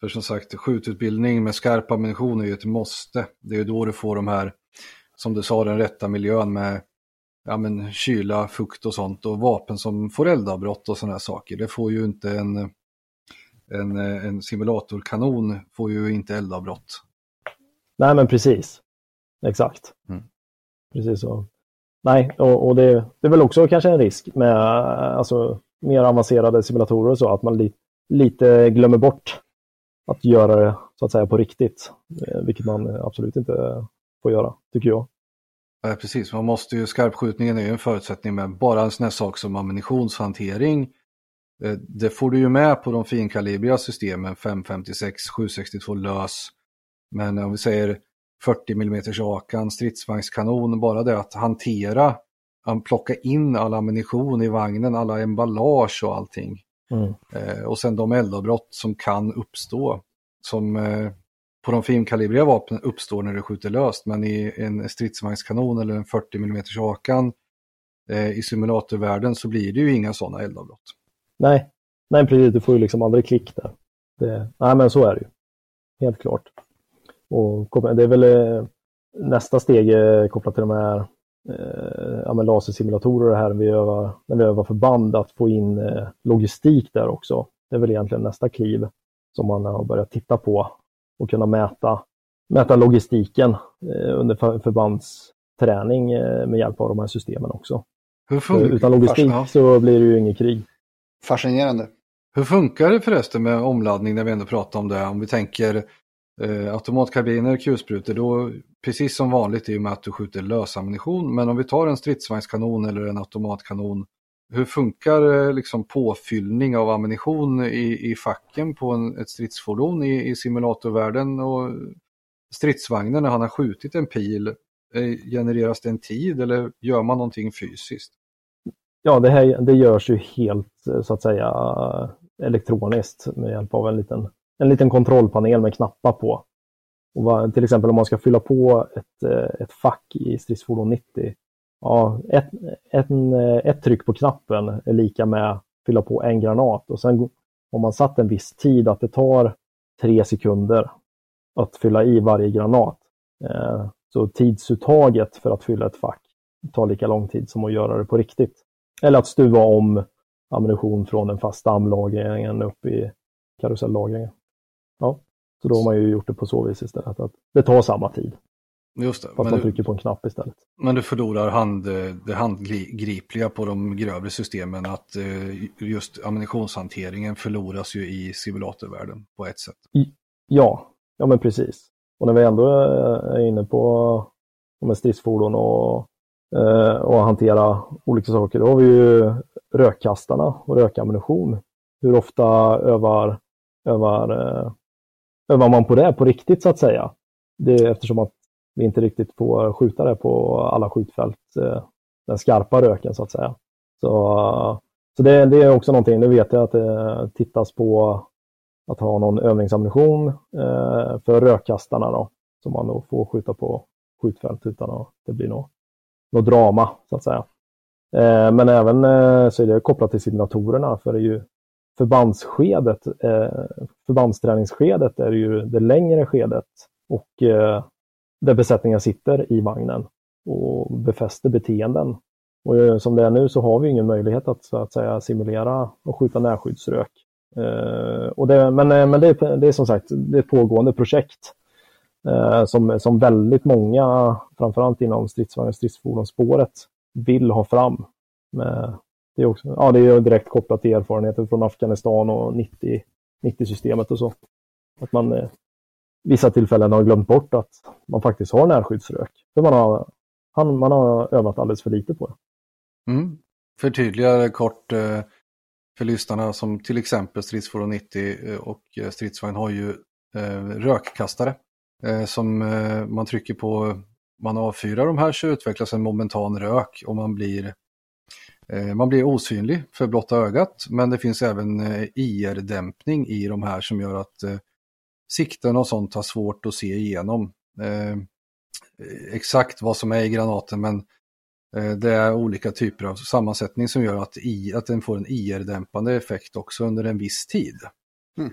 För som sagt, skjututbildning med skarp ammunition är ju ett måste. Det är ju då du får de här, som du sa, den rätta miljön med ja, men, kyla, fukt och sånt och vapen som får eldavbrott och sådana saker. Det får ju inte en, en, en simulatorkanon, får ju inte eldavbrott. Nej, men precis. Exakt. Mm. Precis så. Nej, och, och det, det, är väl också kanske en risk med alltså, mer avancerade simulatorer och så, att man li, lite glömmer bort att göra det så att säga på riktigt, eh, vilket man absolut inte får göra, tycker jag. Ja, precis, man måste ju, skarpskjutningen är ju en förutsättning men bara en sån här sak som ammunitionshantering. Eh, det får du ju med på de finkalibriga systemen 556, 762 lös. Men om vi säger 40 mm Akan, stridsvagnskanon, bara det att hantera, att plocka in all ammunition i vagnen, alla emballage och allting. Mm. Eh, och sen de eldavbrott som kan uppstå, som eh, på de finkalibriga vapnen uppstår när du skjuter löst, men i en stridsvagnskanon eller en 40 mm Akan eh, i simulatorvärlden så blir det ju inga sådana eldavbrott. Nej, nej precis, du får ju liksom aldrig klick där. Det, nej men så är det ju. Helt klart. Och det är väl eh, nästa steg eh, kopplat till de här eh, ja, lasersimulatorer här vi övar, när vi övar förband, att få in logistik där också. Det är väl egentligen nästa kliv som man har börjat titta på och kunna mäta, mäta logistiken under för, förbandsträning med hjälp av de här systemen också. Utan logistik så blir det ju inget krig. Fascinerande. Hur funkar det förresten med omladdning när vi ändå pratar om det? Om vi tänker Eh, automatkarbiner, kulsprutor, då precis som vanligt i och med att du skjuter lösammunition. Men om vi tar en stridsvagnskanon eller en automatkanon, hur funkar eh, liksom påfyllning av ammunition i, i facken på en, ett stridsfordon i, i simulatorvärlden och stridsvagnen när han har skjutit en pil? Eh, genereras det en tid eller gör man någonting fysiskt? Ja, det, här, det görs ju helt eh, så att säga eh, elektroniskt med hjälp av en liten en liten kontrollpanel med knappar på. Och vad, till exempel om man ska fylla på ett, eh, ett fack i stridsfordon 90. Ja, ett, ett, eh, ett tryck på knappen är lika med att fylla på en granat och sen om man satt en viss tid att det tar tre sekunder att fylla i varje granat. Eh, så tidsuttaget för att fylla ett fack tar lika lång tid som att göra det på riktigt. Eller att stuva om ammunition från den fasta amlagringen upp i karusellagringen. Ja, så då har man ju gjort det på så vis istället. Att det tar samma tid. Just det. Fast man trycker på en knapp istället. Men du förlorar hand, det handgripliga på de grövre systemen. Att eh, just ammunitionshanteringen förloras ju i simulatorvärlden på ett sätt. Ja, ja men precis. Och när vi ändå är inne på med stridsfordon och, eh, och hantera olika saker, då har vi ju rökkastarna och rökammunition. Hur ofta övar, övar eh, övar man på det på riktigt så att säga. Det är eftersom att vi inte riktigt får skjuta det på alla skjutfält, eh, den skarpa röken så att säga. Så, så det, det är också någonting, nu vet jag att det tittas på att ha någon övningsammunition eh, för rökkastarna då, som man då får skjuta på skjutfält utan att det blir något, något drama så att säga. Eh, men även så är det kopplat till simulatorerna för det är ju förbandsskedet, eh, förbandsträningsskedet är ju det längre skedet och eh, där besättningen sitter i vagnen och befäster beteenden. Och eh, som det är nu så har vi ingen möjlighet att, så att säga, simulera och skjuta närskyddsrök. Eh, och det, men eh, men det, det, är som sagt det är ett pågående projekt eh, som, som väldigt många, framförallt inom stridsvagn och stridsfordonsspåret, vill ha fram med det är, också, ja, det är direkt kopplat till erfarenheter från Afghanistan och 90, 90-systemet och så. Att man eh, vissa tillfällen har glömt bort att man faktiskt har närskyddsrök. För man har, han, man har övat alldeles för lite på det. Mm. Förtydliga kort eh, för lyssnarna som till exempel Stridsfordon 90 eh, och eh, stridsvagn har ju eh, rökkastare eh, som eh, man trycker på, man avfyrar de här så utvecklas en momentan rök och man blir man blir osynlig för blotta ögat, men det finns även eh, IR-dämpning i de här som gör att eh, sikten och sånt har svårt att se igenom exakt vad som är i granaten, men Eh, det är olika typer av sammansättning som gör att, i, att den får en IR-dämpande effekt också under en viss tid. Mm.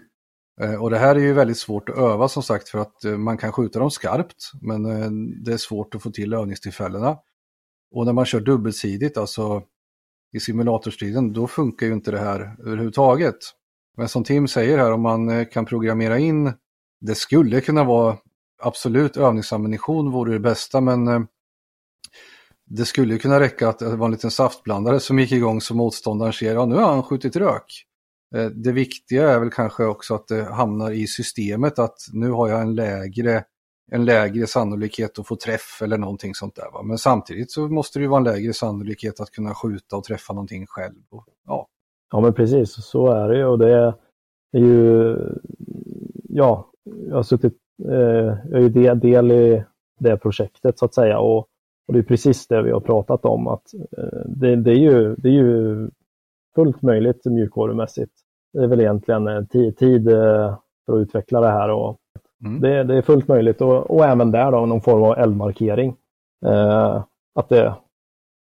Eh, och det här är ju väldigt svårt att öva som sagt för att eh, man kan skjuta dem skarpt men det är svårt att få till övningstillfällena. Och när man kör dubbelsidigt, alltså i simulatorstriden, då funkar ju inte det här överhuvudtaget. Men som Tim säger här, om man eh, kan programmera in, det skulle kunna vara absolut övningsammunition vore det bästa men eh, det skulle kunna räcka att eh, det var en liten saftblandare som gick igång så motståndaren ser, ja nu har han skjutit rök. Det viktiga är väl kanske också att det hamnar i systemet att nu har jag en lägre, en lägre sannolikhet att få träff eller någonting sånt där. Va? Men samtidigt så måste det ju vara en lägre sannolikhet att kunna skjuta och träffa någonting själv. Och, ja. ja men precis, så är det ju och det är ju, ja, jag har suttit, eh, jag är ju del i det projektet så att säga och och det är precis det vi har pratat om, att eh, det, det, är, ju, det är ju fullt möjligt mjukvarumässigt. Det är väl egentligen tid, tid eh, för att utveckla det här och mm. det, det, är fullt möjligt och, och, även där då någon form av eldmarkering. Eh, att det,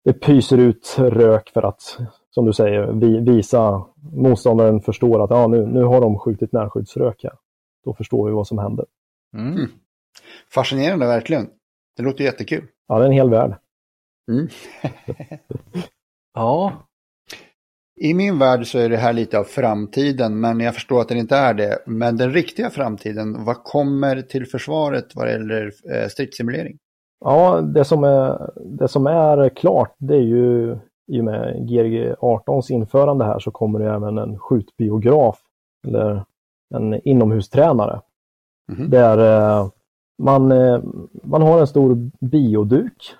det pyser ut rök för att, som du säger, vi, visa motståndaren förstår att ja, nu, nu har de skjutit närskyddsrök här. Då förstår vi vad som händer. Mm. Fascinerande verkligen. Det låter jättekul. Ja, det är en hel värld. Mm. ja. I min värld så är det här lite av framtiden, men jag förstår att det inte är det. Men den riktiga framtiden, vad kommer till försvaret vad gäller eh, stridssimulering? Ja, det som, är, det som är klart, det är ju i och med GRG 18s införande här så kommer det även en skjutbiograf, eller en inomhustränare. Mm -hmm. Där eh, man, eh, man har en stor bioduk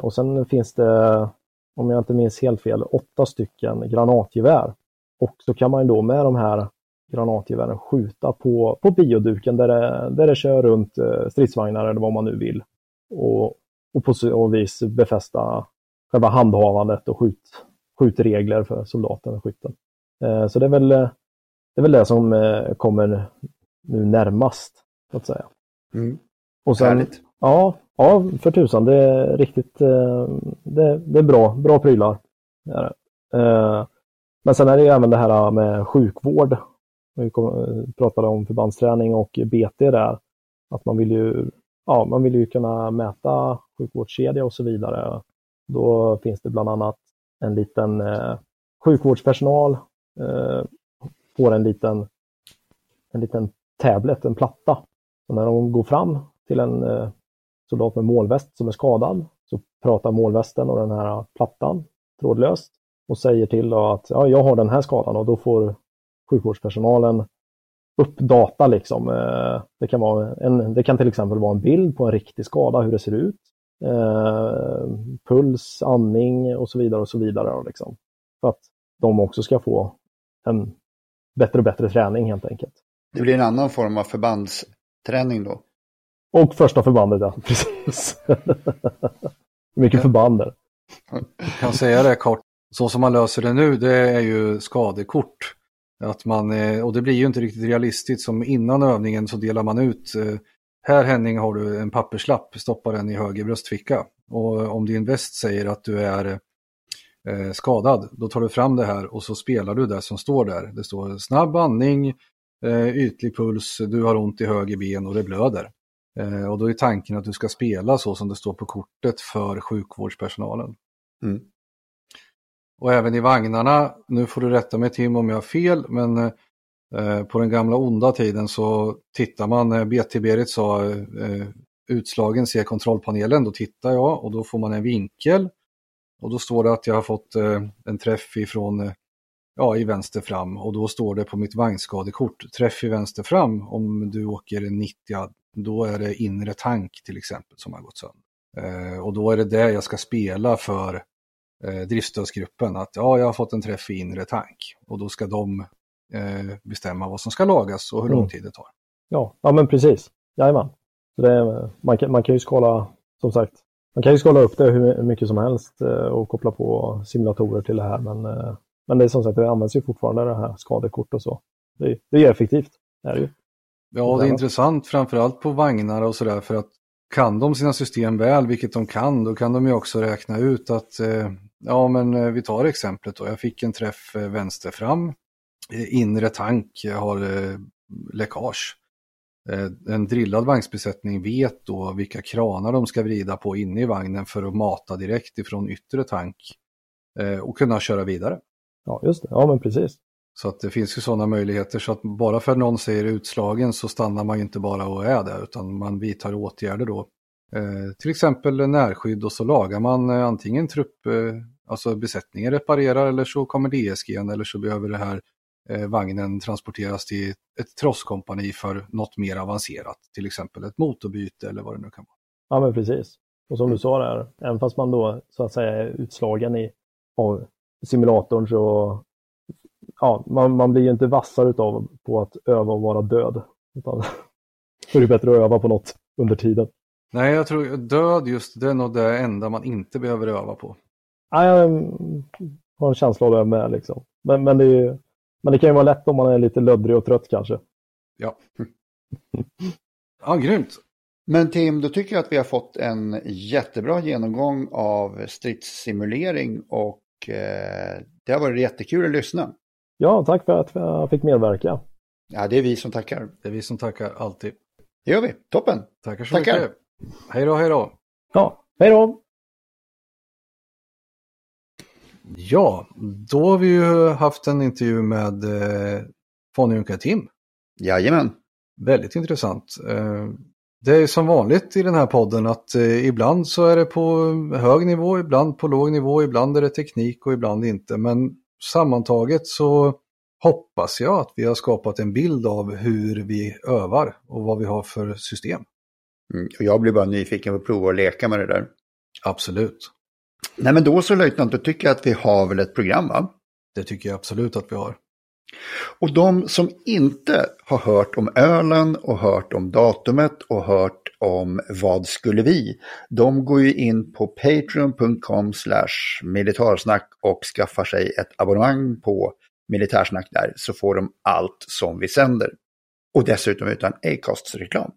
och sen finns det, om jag inte minns helt fel, åtta stycken granatgevär. Och så kan man då med de här granatgevären skjuta på, på bioduken där det, där det kör runt eh, stridsvagnar eller vad man nu vill. Och, och på så vis befästa själva handhavandet och skjut, skjutregler för soldaten och skytten. Så det är väl det, är väl det som kommer nu närmast, så att säga. Mm. Och sen, ja, ja, för tusan. Det är riktigt eh, det, det är bra, bra prylar. Eh, men sen är det ju även det här med sjukvård. Vi pratade om förbandsträning och BT där. Att man vill ju, ja, man vill ju kunna mäta sjukvårdskedja och så vidare. Då finns det bland annat en liten eh, sjukvårdspersonal eh, får en liten, en liten tablet, en platta. Och när de går fram till en eh, soldat med målväst som är skadad. Så pratar målvästen och den här plattan trådlöst och säger till att ja, jag har den här skadan och då får sjukvårdspersonalen upp data liksom. Eh, det kan, vara en, det kan till exempel vara en bild på en riktig skada, hur det ser ut. Eh, puls, andning och så vidare och så vidare. Liksom. För att de också ska få en bättre och bättre träning helt enkelt. Det blir en annan form av förbandsträning då? Och första förbandet, ja. Precis. Mycket förband där. Jag kan säga det kort. Så som man löser det nu, det är ju skadekort. Att man, och det blir ju inte riktigt realistiskt som innan övningen så delar man ut eh, här Henning har du en papperslapp, stoppa den i höger bröstficka. Och om din väst säger att du är eh, skadad, då tar du fram det här och så spelar du det som står där. Det står snabb andning, eh, ytlig puls, du har ont i höger ben och det blöder. Eh, och då är tanken att du ska spela så som det står på kortet för sjukvårdspersonalen. Mm. Och även i vagnarna, nu får du rätta mig Tim om jag har fel, men eh, på den gamla onda tiden så tittar man, eh, BT-Berit sa utslagen ser kontrollpanelen, då tittar jag och då får man en vinkel. Och då står det att jag har fått en träff ifrån ja, i vänster fram och då står det på mitt vagnskadekort, träff i vänster fram om du åker 90 då är det inre tank till exempel som har gått sönder. Eh, och då är det det jag ska spela för eh, driftsstödsgruppen, att ja, jag har fått en träff i inre tank. Och då ska de eh, bestämma vad som ska lagas och hur lång mm. tid det tar. Ja, ja men precis. Jajamän. Så det, man, kan, man kan ju skala, som sagt, man kan ju skala upp det hur mycket som helst eh, och koppla på simulatorer till det här. Men, eh, men det är som sagt, det används ju fortfarande det här skadekort och så. Det, det är effektivt. Det är det ju. Ja, det är intressant framförallt på vagnar och sådär för att kan de sina system väl, vilket de kan, då kan de ju också räkna ut att, eh, ja men eh, vi tar exemplet då, jag fick en träff eh, vänster fram, inre tank har läckage. En drillad vagnsbesättning vet då vilka kranar de ska vrida på inne i vagnen för att mata direkt ifrån yttre tank och kunna köra vidare. Ja, just det. Ja, men precis. Så att det finns ju sådana möjligheter så att bara för att någon säger utslagen så stannar man ju inte bara och är där utan man vidtar åtgärder då. Eh, till exempel närskydd och så lagar man eh, antingen trupp, eh, alltså besättningen reparerar eller så kommer DSG eller så behöver det här eh, vagnen transporteras till ett trosskompani för något mer avancerat, till exempel ett motorbyte eller vad det nu kan vara. Ja, men precis. Och som du sa där, även fast man då så att säga är utslagen i av simulatorn så ja, man, man blir ju inte vassare utav på att öva och vara död. Utan då är det bättre att öva på något under tiden. Nej, jag tror död just det är nog det enda man inte behöver öva på. Ja, jag har en känsla av det med liksom. Men, men, det är, men det kan ju vara lätt om man är lite löddrig och trött kanske. Ja. ja, grymt. Men Tim, då tycker jag att vi har fått en jättebra genomgång av stridssimulering och eh, det har varit jättekul att lyssna. Ja, tack för att jag fick medverka. Ja, det är vi som tackar. Det är vi som tackar alltid. Det gör vi. Toppen! Tackar så Tackar. mycket. Hej då, hej då. Ja, hej då! Ja, då har vi ju haft en intervju med eh, Fonjunka Tim. Jajamän. Väldigt intressant. Eh, det är som vanligt i den här podden att eh, ibland så är det på hög nivå, ibland på låg nivå, ibland är det teknik och ibland inte. Men sammantaget så hoppas jag att vi har skapat en bild av hur vi övar och vad vi har för system. Mm, och jag blir bara nyfiken på att prova att leka med det där. Absolut. Nej, men då så löjtnant, då tycker jag att vi har väl ett program, va? Det tycker jag absolut att vi har. Och de som inte har hört om ölen och hört om datumet och hört om vad skulle vi, de går ju in på patreon.com slash militarsnack och skaffar sig ett abonnemang på militärsnack där så får de allt som vi sänder. Och dessutom utan Acasts reklam.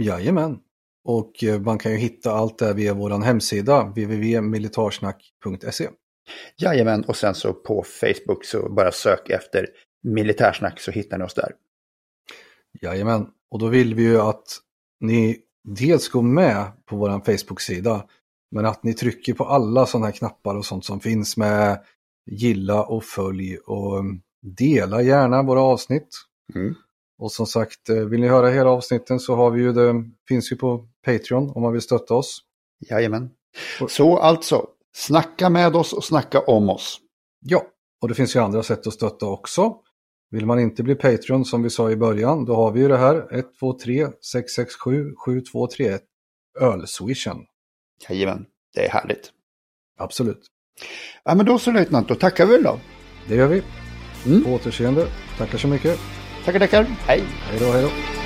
Jajamän. Och eh, man kan ju hitta allt det via vår hemsida www.militarsnack.se. Jajamän, och sen så på Facebook så bara sök efter militärsnack så hittar ni oss där. Jajamän. Och då vill vi ju att ni dels går med på vår Facebook-sida men att ni trycker på alla sådana här knappar och sånt som finns med gilla och följ och dela gärna våra avsnitt. Mm. Och som sagt, eh, vill ni höra hela avsnitten så har vi ju det, finns ju på Patreon om man vill stötta oss. Jajamän. Så alltså, snacka med oss och snacka om oss. Ja, och det finns ju andra sätt att stötta också. Vill man inte bli Patreon som vi sa i början, då har vi ju det här 123 667 7231 Ölswishen. Jajamän, det är härligt. Absolut, Ja, men då så löjtnant, då tackar vi väl då. det gör vi. Mm. På återseende. Tackar så mycket. Tackar, tackar. Hej. Hej då, hej då.